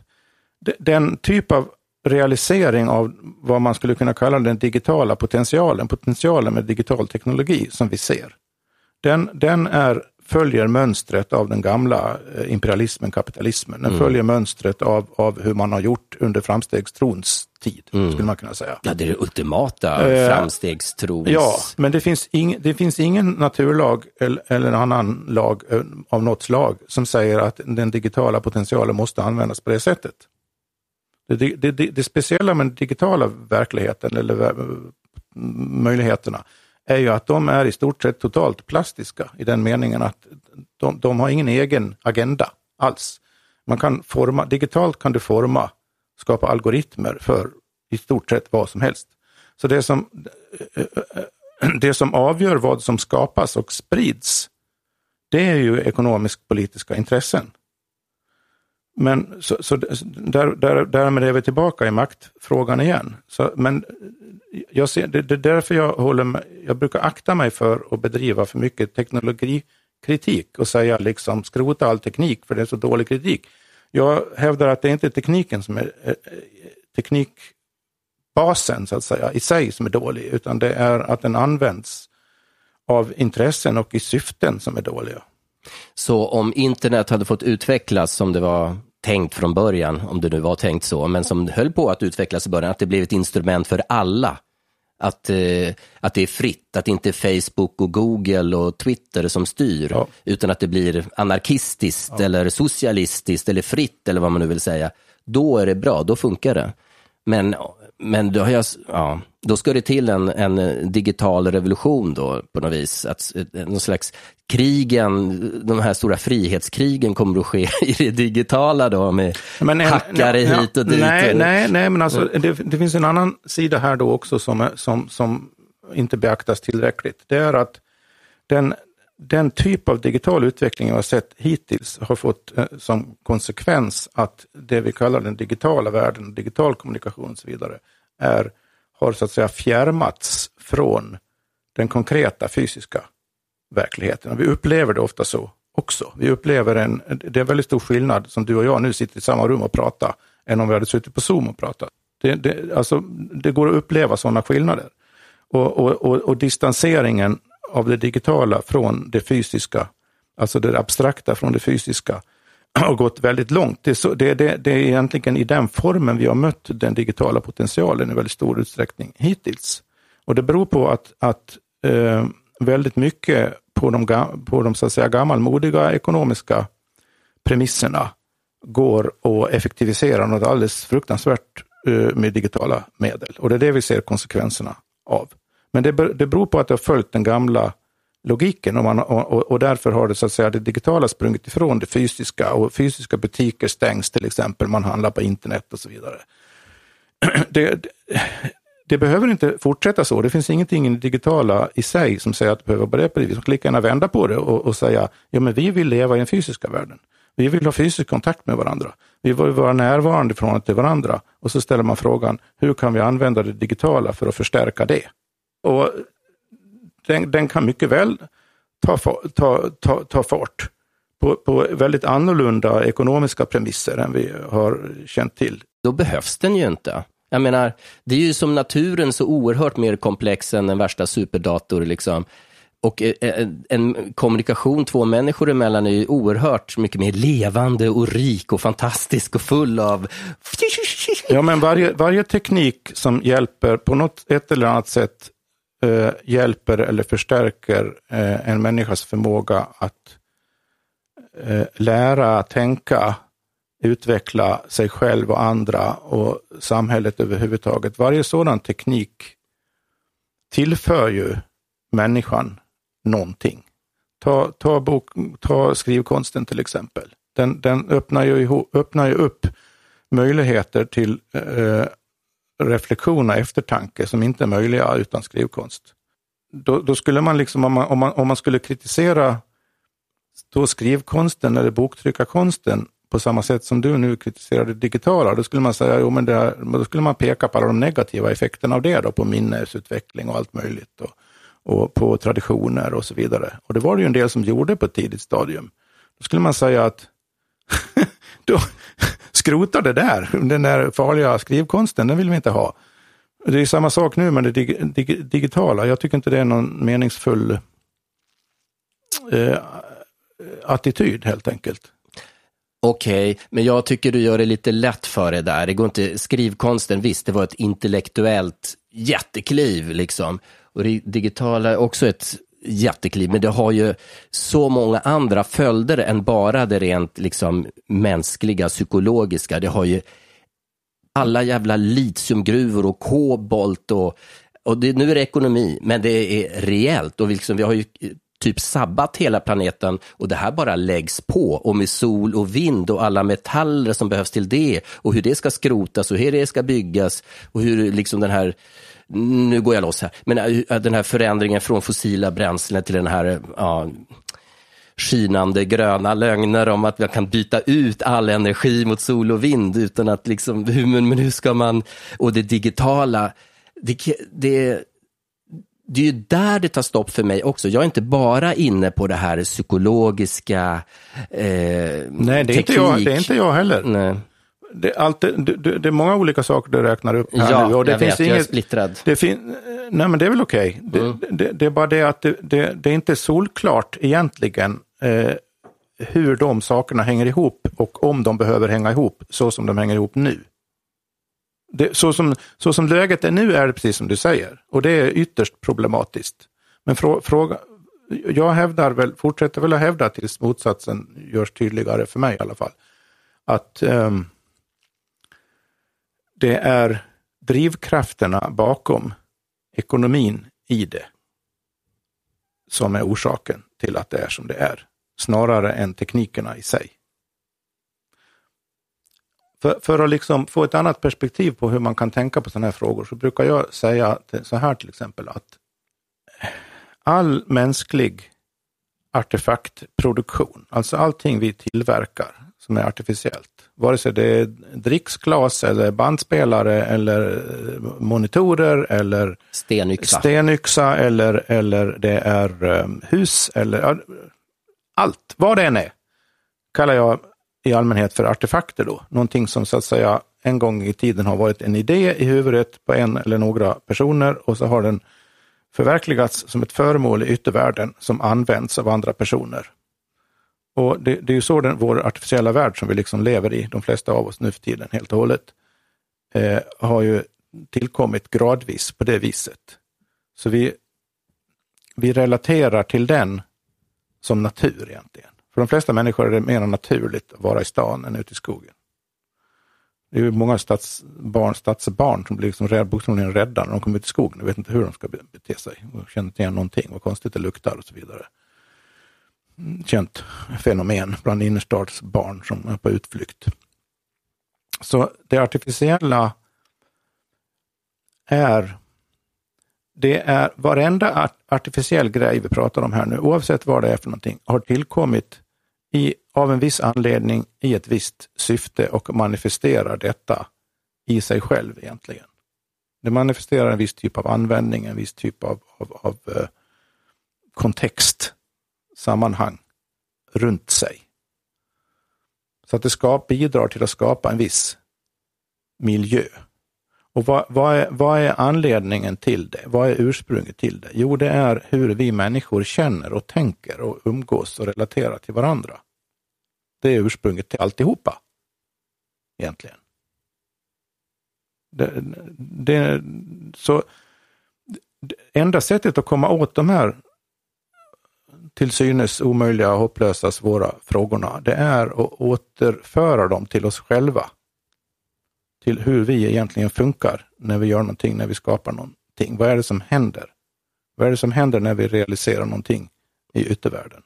den typ av realisering av vad man skulle kunna kalla den digitala potentialen, potentialen med digital teknologi som vi ser, den, den är, följer mönstret av den gamla eh, imperialismen, kapitalismen. Den mm. följer mönstret av, av hur man har gjort under framstegstrons tid, mm. skulle man kunna säga. Ja, det är det ultimata eh, framstegstrons... Ja, men det finns, ing, det finns ingen naturlag eller, eller annan lag eh, av något slag som säger att den digitala potentialen måste användas på det sättet. Det, det, det, det, speciella med den digitala verkligheten eller möjligheterna är ju att de är i stort sett totalt plastiska i den meningen att de, de har ingen egen agenda alls. Man kan forma, digitalt kan du forma, skapa algoritmer för i stort sett vad som helst. Så det som, [CLEARS THROAT] det som avgör vad som skapas och sprids, det är ju ekonomisk politiska intressen. Men så, så där, där, därmed är vi tillbaka i maktfrågan igen. Så, men jag ser, det, det är därför jag, håller med, jag brukar akta mig för att bedriva för mycket teknologikritik och säga liksom skrota all teknik för det är så dålig kritik. Jag hävdar att det inte är tekniken som är eh, eh, teknikbasen så att säga i sig som är dålig, utan det är att den används av intressen och i syften som är dåliga. Så om internet hade fått utvecklas som det var tänkt från början, om det nu var tänkt så, men som höll på att utvecklas i början, att det blev ett instrument för alla. Att, eh, att det är fritt, att det inte är Facebook och Google och Twitter som styr, ja. utan att det blir anarkistiskt ja. eller socialistiskt eller fritt eller vad man nu vill säga. Då är det bra, då funkar det. Men men då, har jag, ja, då ska det till en, en digital revolution då på något vis. Att, någon slags krigen, de här stora frihetskrigen kommer att ske [LAUGHS] i det digitala då med men en, hackare ja, hit och dit. Nej, nej, nej men alltså det, det, finns en annan sida här då också som, som, som inte beaktas tillräckligt. Det är att den, den typ av digital utveckling jag har sett hittills har fått eh, som konsekvens att det vi kallar den digitala världen, digital kommunikation och så vidare, är, har så att säga fjärmats från den konkreta fysiska verkligheten. Och vi upplever det ofta så också. Vi upplever en, det är en väldigt stor skillnad som du och jag nu sitter i samma rum och pratar, än om vi hade suttit på Zoom och pratat. Det, det, alltså, det går att uppleva sådana skillnader. Och, och, och, och distanseringen av det digitala från det fysiska, alltså det abstrakta från det fysiska, [CLEARS THROAT] har gått väldigt långt. Det är, så, det, det, det är egentligen i den formen vi har mött den digitala potentialen i väldigt stor utsträckning hittills. Och det beror på att, att eh, väldigt mycket på de, på de så att säga, gammalmodiga ekonomiska premisserna går att effektivisera något alldeles fruktansvärt eh, med digitala medel. Och det är det vi ser konsekvenserna av. Men det, det beror på att det har följt den gamla logiken och, man, och, och, därför har det så att säga det digitala sprungit ifrån det fysiska och fysiska butiker stängs till exempel, man handlar på internet och så vidare. Det, [CLEARS THROAT] det, det behöver inte fortsätta så. Det finns ingenting i det digitala i sig som säger att det behöver vara på det viset. Man kan lika gärna vända på det och, och säga, ja men vi vill leva i den fysiska världen. Vi vill ha fysisk kontakt med varandra. Vi vill vara närvarande i förhållande till varandra. Och så ställer man frågan, hur kan vi använda det digitala för att förstärka det? Och den, den kan mycket väl ta, ta, ta, ta fart på, på väldigt annorlunda ekonomiska premisser än vi har känt till. Då behövs den ju inte. Jag menar, det är ju som naturen så oerhört mer komplex än en värsta superdator. Liksom. Och eh, eh, en kommunikation två människor emellan är ju oerhört mycket mer levande och rik och fantastisk och full av... Ja, men varje, varje teknik som hjälper på något ett eller annat sätt eh, hjälper eller förstärker eh, en människas förmåga att eh, lära, tänka, utveckla sig själv och andra och samhället överhuvudtaget. Varje sådan teknik tillför ju människan någonting. Ta, ta, bok, ta skrivkonsten till exempel. Den, den öppnar, ju, öppnar ju upp möjligheter till eh, reflektion och eftertanke som inte är möjliga utan skrivkonst. Då, då skulle man liksom, om man, om man, om man skulle kritisera då skrivkonsten eller boktryckarkonsten på samma sätt som du nu kritiserar det digitala, då skulle man säga, jo, men det, då skulle man peka på alla de negativa effekterna av det då, på minnesutveckling och allt möjligt. Och, och på traditioner och så vidare. Och det var det ju en del som gjorde på ett tidigt stadium. Då skulle man säga att [LAUGHS] då, skrota det där, den där farliga skrivkonsten, den vill vi inte ha. Det är samma sak nu med det dig, dig, digitala. Jag tycker inte det är någon meningsfull eh, attityd helt enkelt. Okej, okay, men jag tycker du gör det lite lätt för dig där. Det går inte, skrivkonsten, visst, det var ett intellektuellt jättekliv liksom. Och det digitala är också ett jättekliv, men det har ju så många andra följder än bara det rent liksom, mänskliga, psykologiska. Det har ju alla jävla litiumgruvor och kobolt och, och det, nu är det ekonomi, men det är rejält och liksom, vi har ju eh, typ sabbat hela planeten och det här bara läggs på och med sol och vind och alla metaller som behövs till det och hur det ska skrotas och hur det ska byggas och hur liksom den här nu går jag loss här, men äh, den här förändringen från fossila bränslen till den här ja, skinande gröna lögner om att man kan byta ut all energi mot sol och vind utan att liksom, hur, men hur ska man, och det digitala, det, det, det är ju där det tar stopp för mig också. Jag är inte bara inne på det här psykologiska eh, Nej, det är, inte jag, det är inte jag heller. Nej det, allt, det, det, det, är många olika saker du räknar upp här ja, nu. Och det jag finns vet, inget, jag är splittrad. Det fin, nej, men det är väl okej. Okay. Mm. Det, är bara det att det, det, är inte solklart egentligen eh, hur de sakerna hänger ihop och om de behöver hänga ihop så som de hänger ihop nu. Det, så, som, så som läget är nu är det precis som du säger och det är ytterst problematiskt. Men frå, fråga, jag hävdar väl, fortsätter väl att hävda tills motsatsen görs tydligare för mig i alla fall, att um, det är drivkrafterna bakom ekonomin i det som är orsaken till att det är som det är, snarare än teknikerna i sig. För, för att liksom få ett annat perspektiv på hur man kan tänka på sådana här frågor så brukar jag säga så här till exempel att all mänsklig artefaktproduktion, alltså allting vi tillverkar som är artificiellt, Vare sig det är dricksglas eller bandspelare eller monitorer eller stenyxa, stenyxa eller, eller det är um, hus eller allt, vad det än är, kallar jag i allmänhet för artefakter då. Någonting som så att säga en gång i tiden har varit en idé i huvudet på en eller några personer och så har den förverkligats som ett föremål i yttervärlden som används av andra personer. Och det, det är ju så den, vår artificiella värld som vi liksom lever i, de flesta av oss nu för tiden helt och hållet, eh, har ju tillkommit gradvis på det viset. Så vi, vi relaterar till den som natur egentligen. För de flesta människor är det mer naturligt att vara i stan än ute i skogen. Det är ju många stadsbarn, stadsbarn som blir liksom bokstavligen rädda när de kommer ut i skogen och vet inte hur de ska bete sig och känner inte igen någonting, vad konstigt det luktar och så vidare. Känt fenomen bland innerstadsbarn som är på utflykt. Så det artificiella är det är varenda artificiell grej vi pratar om här nu, oavsett vad det är för någonting, har tillkommit i, av en viss anledning i ett visst syfte och manifesterar detta i sig själv egentligen. Det manifesterar en viss typ av användning, en viss typ av, av, av eh, kontext, sammanhang runt sig. Så att det ska, bidrar till att skapa en viss miljö. Och vad, vad, är, vad är anledningen till det? Vad är ursprunget till det? Jo, det är hur vi människor känner och tänker och umgås och relaterar till varandra. Det är ursprunget till alltihopa. Egentligen. Det, det, så det enda sättet att komma åt de här till synes omöjliga, hopplösa, svåra frågorna, det är att återföra dem till oss själva till hur vi egentligen funkar när vi gör någonting, när vi skapar någonting. Vad är det som händer? Vad är det som händer när vi realiserar någonting i yttervärlden?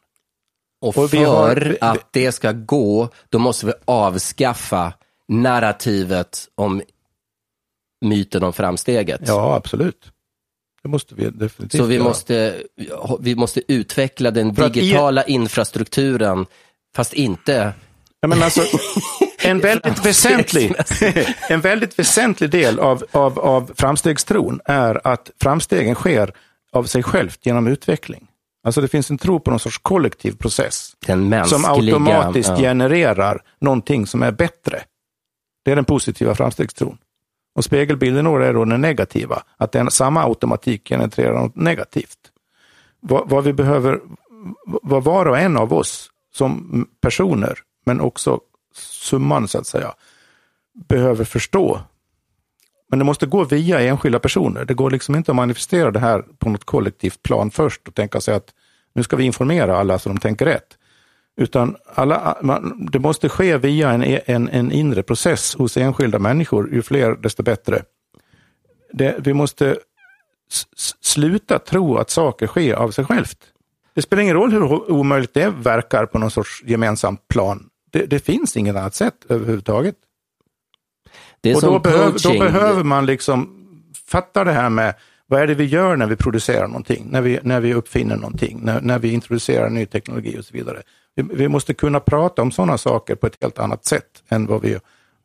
Och, och för har, att det ska gå, då måste vi avskaffa narrativet om myten om framsteget. Ja, absolut. Det måste vi definitivt Så vi måste, vi måste utveckla den digitala i... infrastrukturen, fast inte Ja, men alltså, en, [LAUGHS] väldigt väsentlig, [LAUGHS] en väldigt väsentlig del av, av, av framstegstron är att framstegen sker av sig självt genom utveckling. Alltså det finns en tro på någon sorts kollektiv process som automatiskt ja. genererar någonting som är bättre. Det är den positiva framstegstron. Och spegelbilden är då den negativa, att den, samma automatik genererar något negativt. Vad, vad vi behöver, vad var och en av oss som personer men också summan så att säga, behöver förstå. Men det måste gå via enskilda personer. Det går liksom inte att manifestera det här på något kollektivt plan först och tänka sig att nu ska vi informera alla så de tänker rätt. Utan alla, man, det måste ske via en, en, en inre process hos enskilda människor. Ju fler desto bättre. Det, vi måste sluta tro att saker sker av sig självt. Det spelar ingen roll hur omöjligt det verkar på någon sorts gemensam plan det, det finns inget annat sätt överhuvudtaget. Det är och då, behöv, då behöver man liksom fatta det här med vad är det vi gör när vi producerar någonting, när vi, när vi uppfinner någonting, när, när vi introducerar ny teknologi och så vidare. Vi, måste kunna prata om sådana saker på ett helt annat sätt än vad vi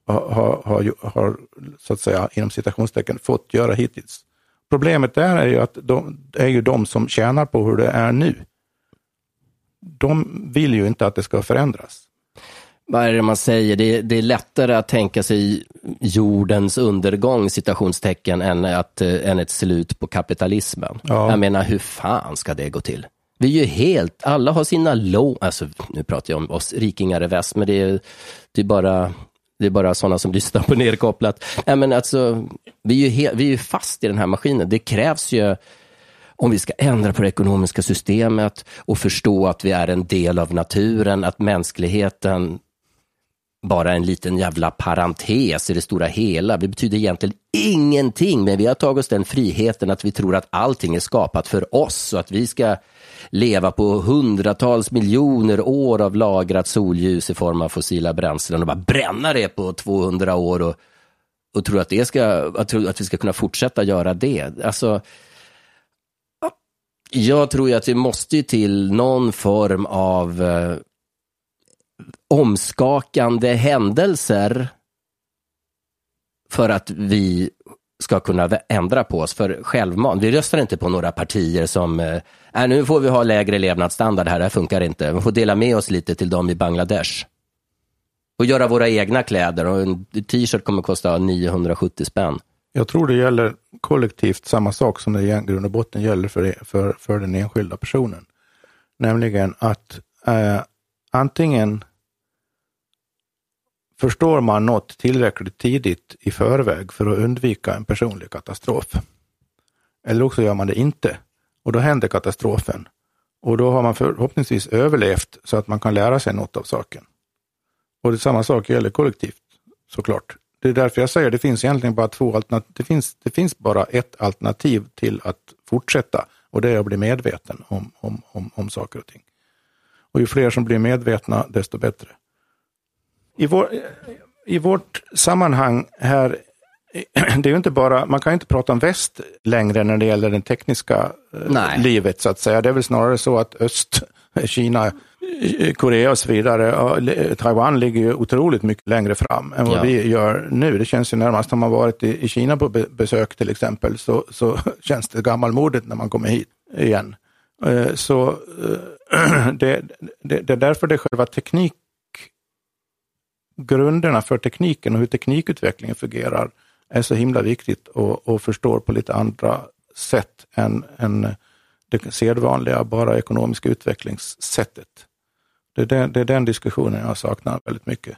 har, har, har, så att säga, inom citationstecken, fått göra hittills. Problemet där är ju att de är ju de som tjänar på hur det är nu. De vill ju inte att det ska förändras vad är det man säger, det är, det är lättare att tänka sig jordens undergång, citationstecken, än, att, äh, än ett slut på kapitalismen. Ja. Jag menar, hur fan ska det gå till? Vi är ju helt, alla har sina lån, alltså nu pratar jag om oss rikingar i väst, men det är, det är bara det är bara sådana som lyssnar på nedkopplat. Nej, men alltså, vi är, ju helt, vi är ju fast i den här maskinen. Det krävs ju, om vi ska ändra på det ekonomiska systemet och förstå att vi är en del av naturen, att mänskligheten bara är en liten jävla parentes i det stora hela. Det betyder egentligen ingenting, men vi har tagit oss den friheten att vi tror att allting är skapat för oss och att vi ska leva på hundratals miljoner år av lagrat solljus i form av fossila bränslen och bara bränna det på 200 år och, och tro att, det ska, att, att vi ska kunna fortsätta göra det. Alltså, jag tror ju att vi måste till någon form av eh, omskakande händelser för att vi ska kunna ändra på oss. För självmant, vi röstar inte på några partier som, eh, äh, nu får vi ha lägre levnadsstandard här, det här funkar inte. Vi får dela med oss lite till dem i Bangladesh. Och göra våra egna kläder och en t-shirt kommer kosta 970 spänn. Jag tror det gäller kollektivt samma sak som det i grund och botten gäller för, e- för, för den enskilda personen. Nämligen att eh, antingen förstår man något tillräckligt tidigt i förväg för att undvika en personlig katastrof. Eller också gör man det inte och då händer katastrofen. Och då har man förhoppningsvis överlevt så att man kan lära sig något av saken. Och det samma sak gäller kollektivt såklart. Det är därför jag säger att det finns egentligen bara två alternativ. Det finns, det finns bara ett alternativ till att fortsätta och det är att bli medveten om, om, om, om saker och ting. Och ju fler som blir medvetna, desto bättre. I, vår, I vårt sammanhang här, [CLEARS THROAT] det är ju inte bara, man kan inte prata om väst längre när det gäller det tekniska eh, Nej. livet så att säga. Det är väl snarare så att öst, [LAUGHS] Kina, Korea och så vidare. Taiwan ligger ju otroligt mycket längre fram än vad ja. vi gör nu. Det känns ju närmast, har man varit i, Kina på besök till exempel, så, så [LAUGHS] känns det gammalmodigt när man kommer hit igen. Eh, så eh, [CLEARS THROAT] det, det, det är därför det är själva teknik, grunderna för tekniken och hur teknikutvecklingen fungerar är så himla viktigt och, och förstår på lite andra sätt än, än det sedvanliga, bara ekonomiska utvecklingssättet. Det är den, det är den diskussionen jag saknar väldigt mycket.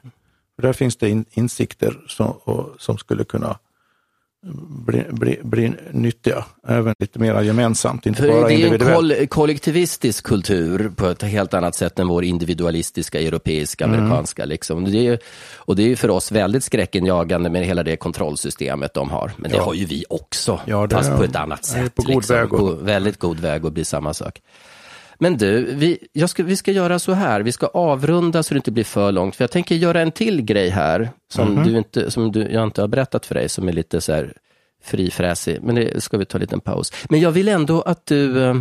För där finns det in, insikter som, och, som skulle kunna bli, bli, bli nyttiga, även lite mer gemensamt, inte För bara Det är en koll kollektivistisk kultur på ett helt annat sätt än vår individualistiska europeiska, mm. amerikanska. Liksom. Det är, och det är för oss väldigt skräckenjagande med hela det kontrollsystemet de har. Men det ja. har ju vi också, ja, fast på ett annat sätt. På god liksom. väg. Och... På väldigt god väg att bli samma sak. Men du, vi, ska, vi ska göra så här, vi ska avrunda så det inte blir för långt. För jag tänker göra en till grej här, som, mm -hmm. du inte, som du, jag inte har berättat för dig, som är lite så här frifräsig. Men det ska vi ta en liten paus. Men jag vill ändå att du, eh,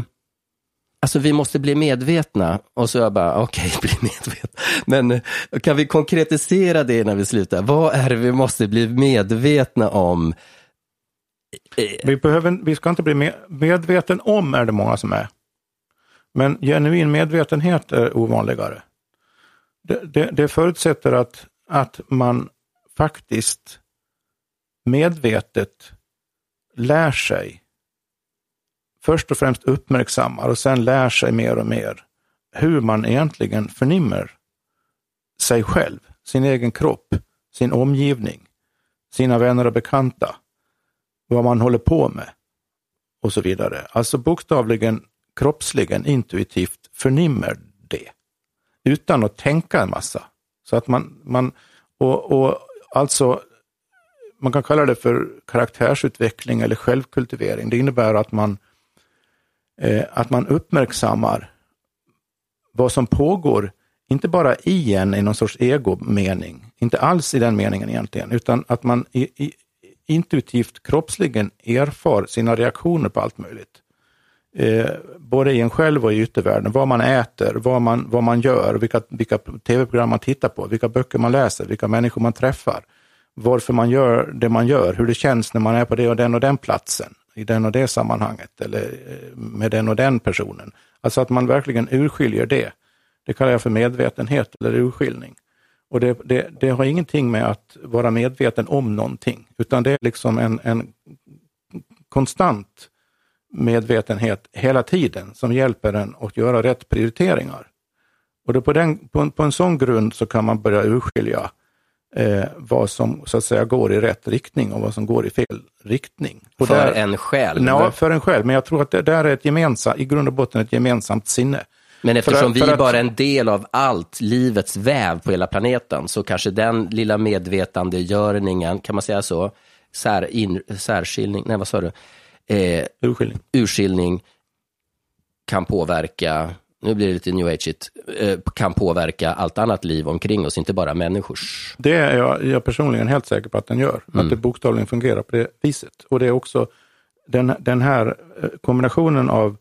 alltså vi måste bli medvetna. Och så jag bara, [LAUGHS] okej, okay, bli medvetna. Men eh, kan vi konkretisera det när vi slutar? Vad är det vi måste bli medvetna om? Vi, behöver, vi ska inte bli med, medveten om, är det många som är. Men genuin medvetenhet är ovanligare. Det, det, det förutsätter att, att man faktiskt medvetet lär sig, först och främst uppmärksammar och sen lär sig mer och mer hur man egentligen förnimmer sig själv, sin egen kropp, sin omgivning, sina vänner och bekanta, vad man håller på med och så vidare. Alltså bokstavligen kroppsligen intuitivt förnimmer det utan att tänka en massa. Så att man, man och, och alltså, man kan kalla det för karaktärsutveckling eller självkultivering. Det innebär att man, eh, att man uppmärksammar vad som pågår, inte bara i en i någon sorts egomening, inte alls i den meningen egentligen, utan att man i, i, intuitivt kroppsligen erfar sina reaktioner på allt möjligt eh, både i en själv och i yttervärlden. Vad man äter, vad man, vad man gör, vilka, vilka tv-program man tittar på, vilka böcker man läser, vilka människor man träffar. Varför man gör det man gör, hur det känns när man är på det och den och den platsen, i den och det sammanhanget eller eh, med den och den personen. Alltså att man verkligen urskiljer det. Det kallar jag för medvetenhet eller urskiljning. Och det, det, det, har ingenting med att vara medveten om någonting, utan det är liksom en, en konstant medvetenhet hela tiden som hjälper en att göra rätt prioriteringar. Och då på, den, på, en, på en sån grund så kan man börja urskilja eh, vad som så att säga går i rätt riktning och vad som går i fel riktning. Och för där, en själv? Ja, för en själv. Men jag tror att det där är ett gemensamt, i grund och botten ett gemensamt sinne. Men eftersom för, för vi är bara en del av allt livets väv på hela planeten så kanske den lilla medvetandegörningen, kan man säga så, sär, in, särskiljning, nej vad sa du? Eh, urskiljning. urskiljning kan påverka, nu blir det lite new age eh, kan påverka allt annat liv omkring oss, inte bara människors. Det är jag, jag personligen helt säker på att den gör, mm. att det bokstavligen fungerar på det viset. Och det är också den, den här eh, kombinationen av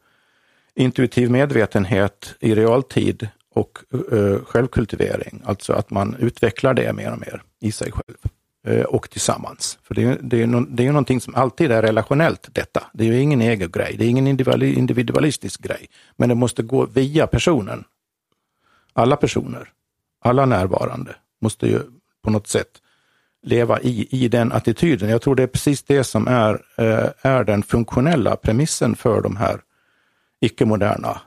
intuitiv medvetenhet i realtid och uh, självkultivering, alltså att man utvecklar det mer och mer i sig själv och tillsammans. För det är, det, är no, det är någonting som alltid är relationellt detta. Det är ju ingen egen grej, det är ingen individualistisk grej, men det måste gå via personen. Alla personer, alla närvarande måste ju på något sätt leva i, i den attityden. Jag tror det är precis det som är, uh, är den funktionella premissen för de här icke-moderna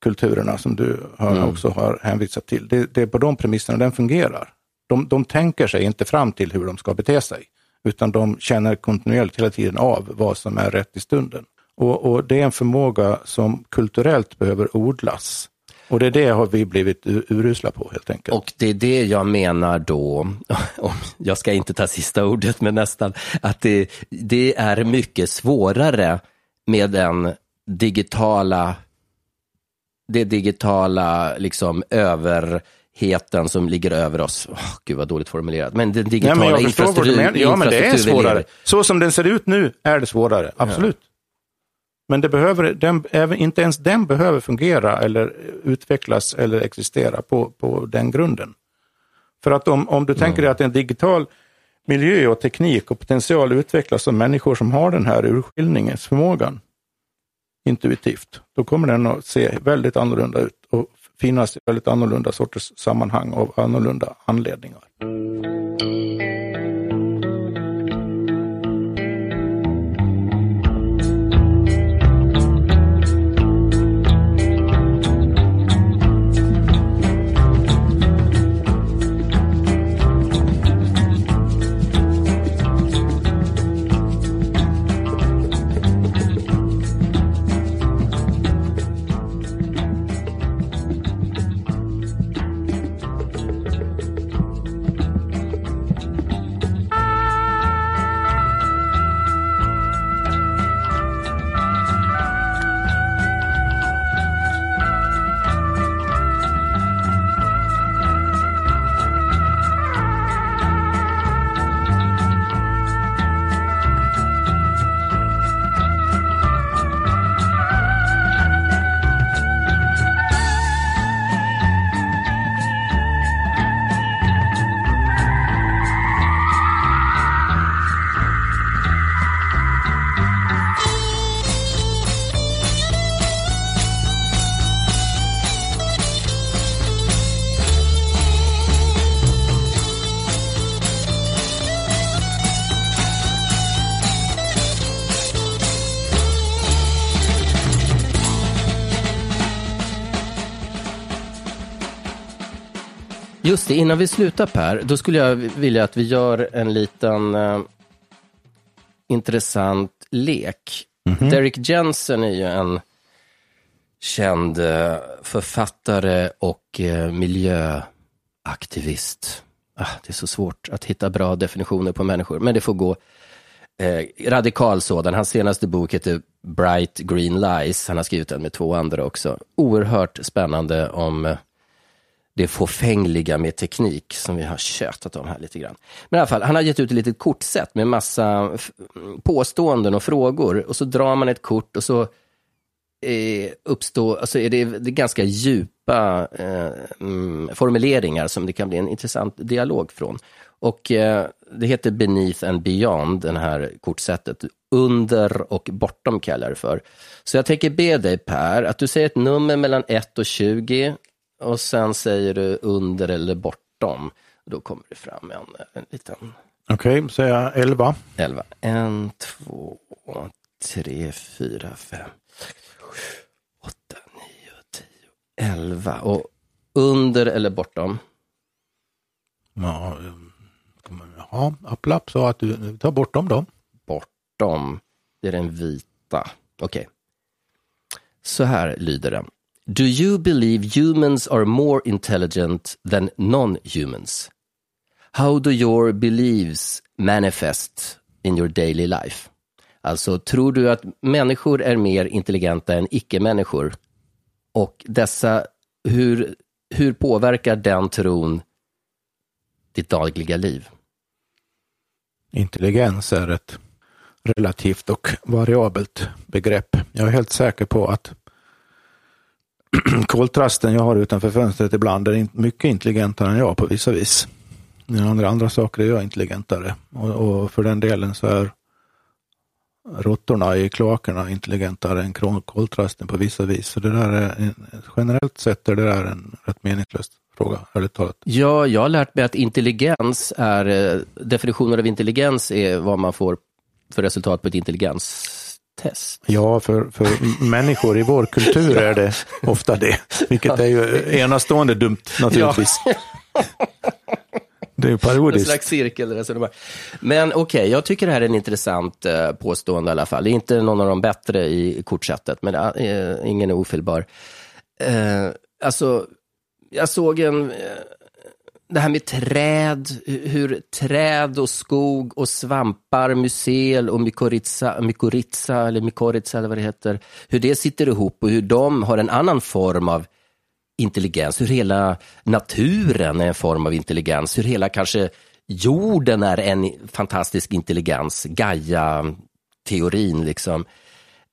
kulturerna som du har, mm. också har hänvisat till. Det, det, är på de premisserna den fungerar. De, de tänker sig inte fram till hur de ska bete sig, utan de känner kontinuerligt hela tiden av vad som är rätt i stunden. Och, och det är en förmåga som kulturellt behöver odlas. Och det är det har vi blivit urusla på helt enkelt. Och det är det jag menar då, [LAUGHS] jag ska inte ta sista ordet, men nästan, att det, det är mycket svårare med den digitala det digitala liksom över överheten som ligger över oss. Oh, gud vad dåligt formulerat. Men den digitala Nej, men infrastrukturen. Ja, men det är svårare. Så som den ser ut nu är det svårare, absolut. Ja. Men det behöver, den, även, inte ens den behöver fungera eller utvecklas eller existera på, på den grunden. För att om, om du tänker dig mm. att en digital miljö och teknik och potential utvecklas av människor som har den här urskiljningsförmågan, intuitivt, då kommer den att se väldigt annorlunda ut och finnas i väldigt annorlunda sorters sammanhang av annorlunda anledningar. Det, innan vi slutar Per, då skulle jag vilja att vi gör en liten uh, intressant lek. Mm -hmm. Derek Jensen är ju en känd uh, författare och uh, miljöaktivist. Ah, det är så svårt att hitta bra definitioner på människor, men det får gå. radikal sådan. Hans senaste bok heter Bright Green Lies. Han har skrivit den med två andra också. Oerhört spännande om det fåfängliga med teknik som vi har tjötat om här lite grann. Men i alla fall, han har gett ut ett litet kortset med massa påståenden och frågor och så drar man ett kort och så eh, uppstår, alltså är det, det är ganska djupa eh, mm, formuleringar som det kan bli en intressant dialog från. Och eh, det heter Beneath and Beyond, det här kortsättet. Under och bortom kallar jag det för. Så jag tänker be dig Per, att du säger ett nummer mellan 1 och 20 och sen säger du under eller bortom. Då kommer det fram en, en liten... Okej, okay, säger jag 11. 11. 1, 2, 3, 4, 5, 8, 9, 10, 11. Och under eller bortom? Ja, ja Applap sa att du tar bortom då. Bortom, det är den vita. Okej. Okay. Så här lyder den. Do you believe humans are more intelligent than non-humans? How do your beliefs manifest in your daily life? Alltså, tror du att människor är mer intelligenta än icke-människor? Och dessa, hur, hur påverkar den tron ditt dagliga liv? Intelligens är ett relativt och variabelt begrepp. Jag är helt säker på att [CLEARS THROAT] koltrasten jag har utanför fönstret ibland är mycket intelligentare än jag på vissa vis. När andra, andra saker är jag intelligentare. Och, och för den delen så är råttorna i kloakerna intelligentare än koltrasten på vissa vis. Så det där är, generellt sett är det där en rätt meningslös fråga, ärligt talat. Ja, jag har lärt mig att intelligens är, eh, definitionen av intelligens är vad man får för resultat på ett intelligens intelligenstest. Ja, för, för människor i vår kultur är det ofta det, vilket är ju enastående dumt naturligtvis. Ja. Det är parodiskt. En slags cirkelresonemang. Men okej, okay, jag tycker det här är en intressant uh, påstående i alla fall. Det är inte någon av de bättre i kortsättet, men uh, ingen är ofelbar. Uh, alltså, jag såg en... Det här med träd, hur träd och skog och svampar, mycel och mykorrhiza, mykorrhiza eller mykorrhiza eller vad det heter, hur det sitter ihop och hur de har en annan form av intelligens, hur hela naturen är en form av intelligens, hur hela kanske jorden är en fantastisk intelligens, Gaia-teorin liksom.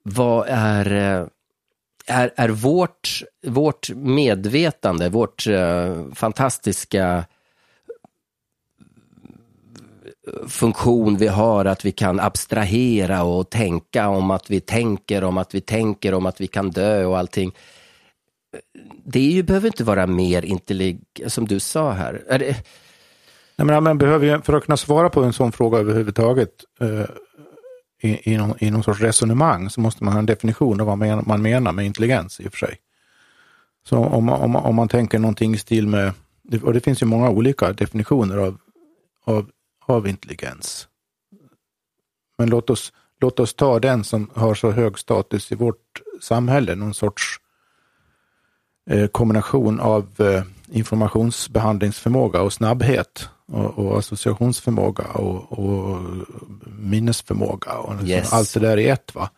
Vad är, eh, är, är vårt, vårt medvetande, vårt uh, fantastiska eh, funktion vi har, att vi kan abstrahera och tänka om att vi tänker, om att vi tänker, om att vi kan dö och allting det ju, behöver inte vara mer intelligent, som du sa här. Är det... Nej, men men behöver, för att kunna svara på en sån fråga överhuvudtaget eh, i, i, någon, i någon sorts resonemang så måste man ha en definition av vad man, man menar med intelligens i och för sig. Så om, om, om man tänker någonting i stil med, och det finns ju många olika definitioner av, av, av intelligens. Men låt oss, låt oss ta den som har så hög status i vårt samhälle, någon sorts Eh, kombination av eh, informationsbehandlingsförmåga och snabbhet och, och associationsförmåga och, och, minnesförmåga och liksom yes. allt det där i ett. Va?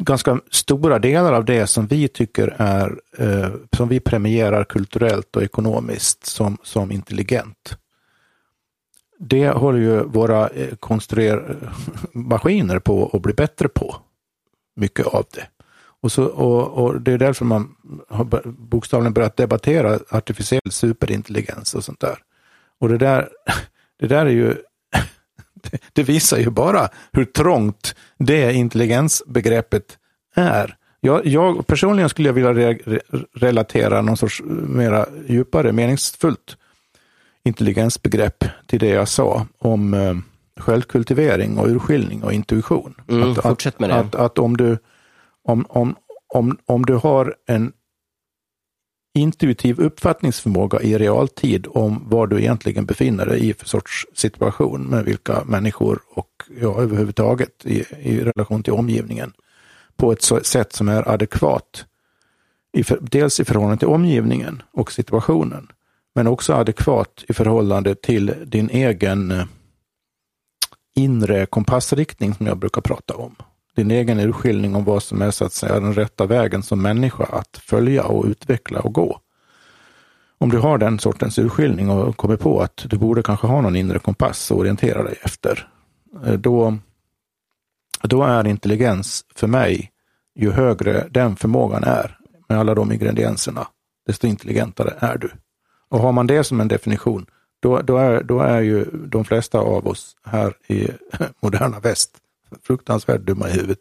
Ganska stora delar av det som vi tycker är, eh, som vi premierar kulturellt och ekonomiskt som, som intelligent. Det håller ju våra eh, konstruermaskiner [LAUGHS] på att bli bättre på. Mycket av det. Och, så, och, och, det är därför man har bokstavligen börjat debattera artificiell superintelligens och sånt där. Och det där, [LAUGHS] det där är ju, [LAUGHS] det visar ju bara hur trångt det intelligensbegreppet är. Jag, jag personligen skulle jag vilja re, relatera någon sorts mera djupare, meningsfullt intelligensbegrepp till det jag sa om eh, självkultivering och urskiljning och intuition. Mm, att, fortsätt med det. Att, att om du om, om, om, om du har en intuitiv uppfattningsförmåga i realtid om var du egentligen befinner dig i för sorts situation med vilka människor och ja, överhuvudtaget i, i relation till omgivningen på ett sätt som är adekvat. I, dels i förhållande till omgivningen och situationen, men också adekvat i förhållande till din egen eh, inre kompassriktning som jag brukar prata om din egen urskiljning om vad som är så att säga den rätta vägen som människa att följa och utveckla och gå. Om du har den sortens urskiljning och kommer på att du borde kanske ha någon inre kompass att orientera dig efter, eh, då, då är intelligens för mig, ju högre den förmågan är med alla de ingredienserna, desto intelligentare är du. Och har man det som en definition, då, då, är, då är ju de flesta av oss här i [LAUGHS] moderna väst fruktansvärt dumma i huvudet.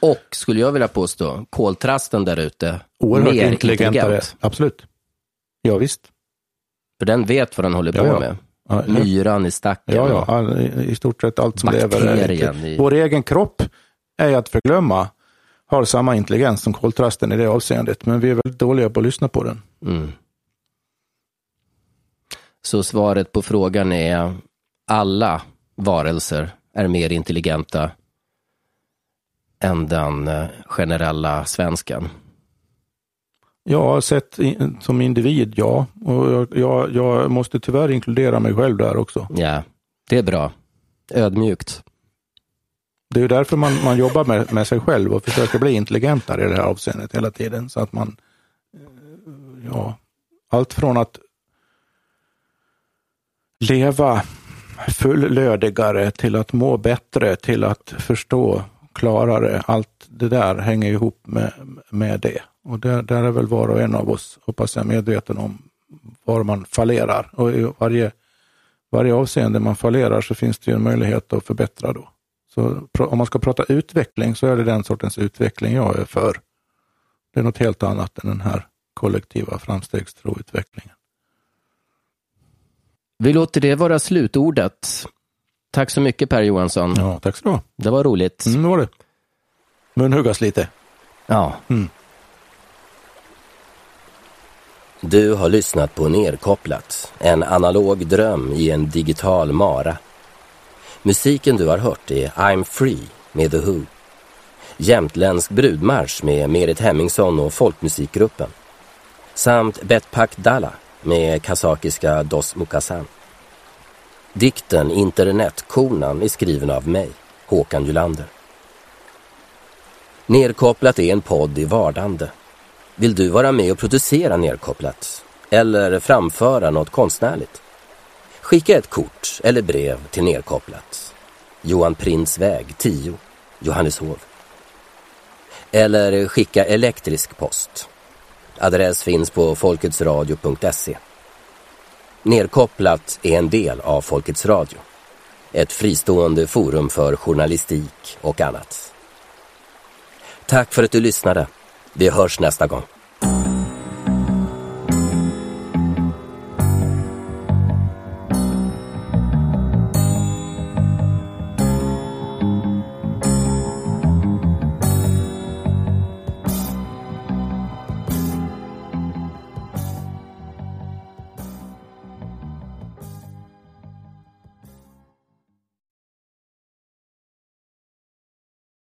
Och, skulle jag vilja påstå, koltrasten där ute, Oerhört mer intelligent. Absolut. Ja, visst. För den vet vad den håller på ja, ja. med. Ja, Myran i stacken. Ja, ja. I stort sett allt som lever. I... Vår egen kropp är att förglömma har samma intelligens som koltrasten i det avseendet, men vi är väldigt dåliga på att lyssna på den. Mm. Så svaret på frågan är alla varelser är mer intelligenta än den eh, generella svensken? Ja, sett som individ, ja. Och jag, jag, jag, måste tyvärr inkludera mig själv där också. Ja, det är bra. Ödmjukt. Det är därför man, man jobbar med, med sig själv och försöker bli intelligentare i det här avseendet hela tiden. Så att man, eh, ja, allt från att leva fullödigare till att må bättre, till att förstå klarare. Allt det där hänger ihop med, med det. Och där, där är väl var och en av oss, hoppas jag, medveten om var man fallerar. Och i varje, varje avseende man fallerar så finns det ju en möjlighet att förbättra då. Så om man ska prata utveckling så är det den sortens utveckling jag är för. Det är något helt annat än den här kollektiva framstegstroutvecklingen. Vi låter det vara slutordet. Tack så mycket Per Johansson. Ja, tack så du Det var roligt. Mm, det var det. Munhuggas lite. Ja. Mm. Du har lyssnat på Nerkopplat, en analog dröm i en digital mara. Musiken du har hört är I'm Free med The Who. Jämtländsk brudmarsch med Merit Hemmingsson och folkmusikgruppen. Samt Betpak Dalla med kazakiska Dos Mukasan. Dikten Internetkonan är skriven av mig, Håkan Julander. Nerkopplat är en podd i vardande. Vill du vara med och producera Nerkopplat? Eller framföra något konstnärligt? Skicka ett kort eller brev till Nerkopplat. Johan Prins väg 10, Johanneshov. Eller skicka elektrisk post. Adress finns på folketsradio.se. Nerkopplat är en del av Folkets Radio. Ett fristående forum för journalistik och annat. Tack för att du lyssnade. Vi hörs nästa gång.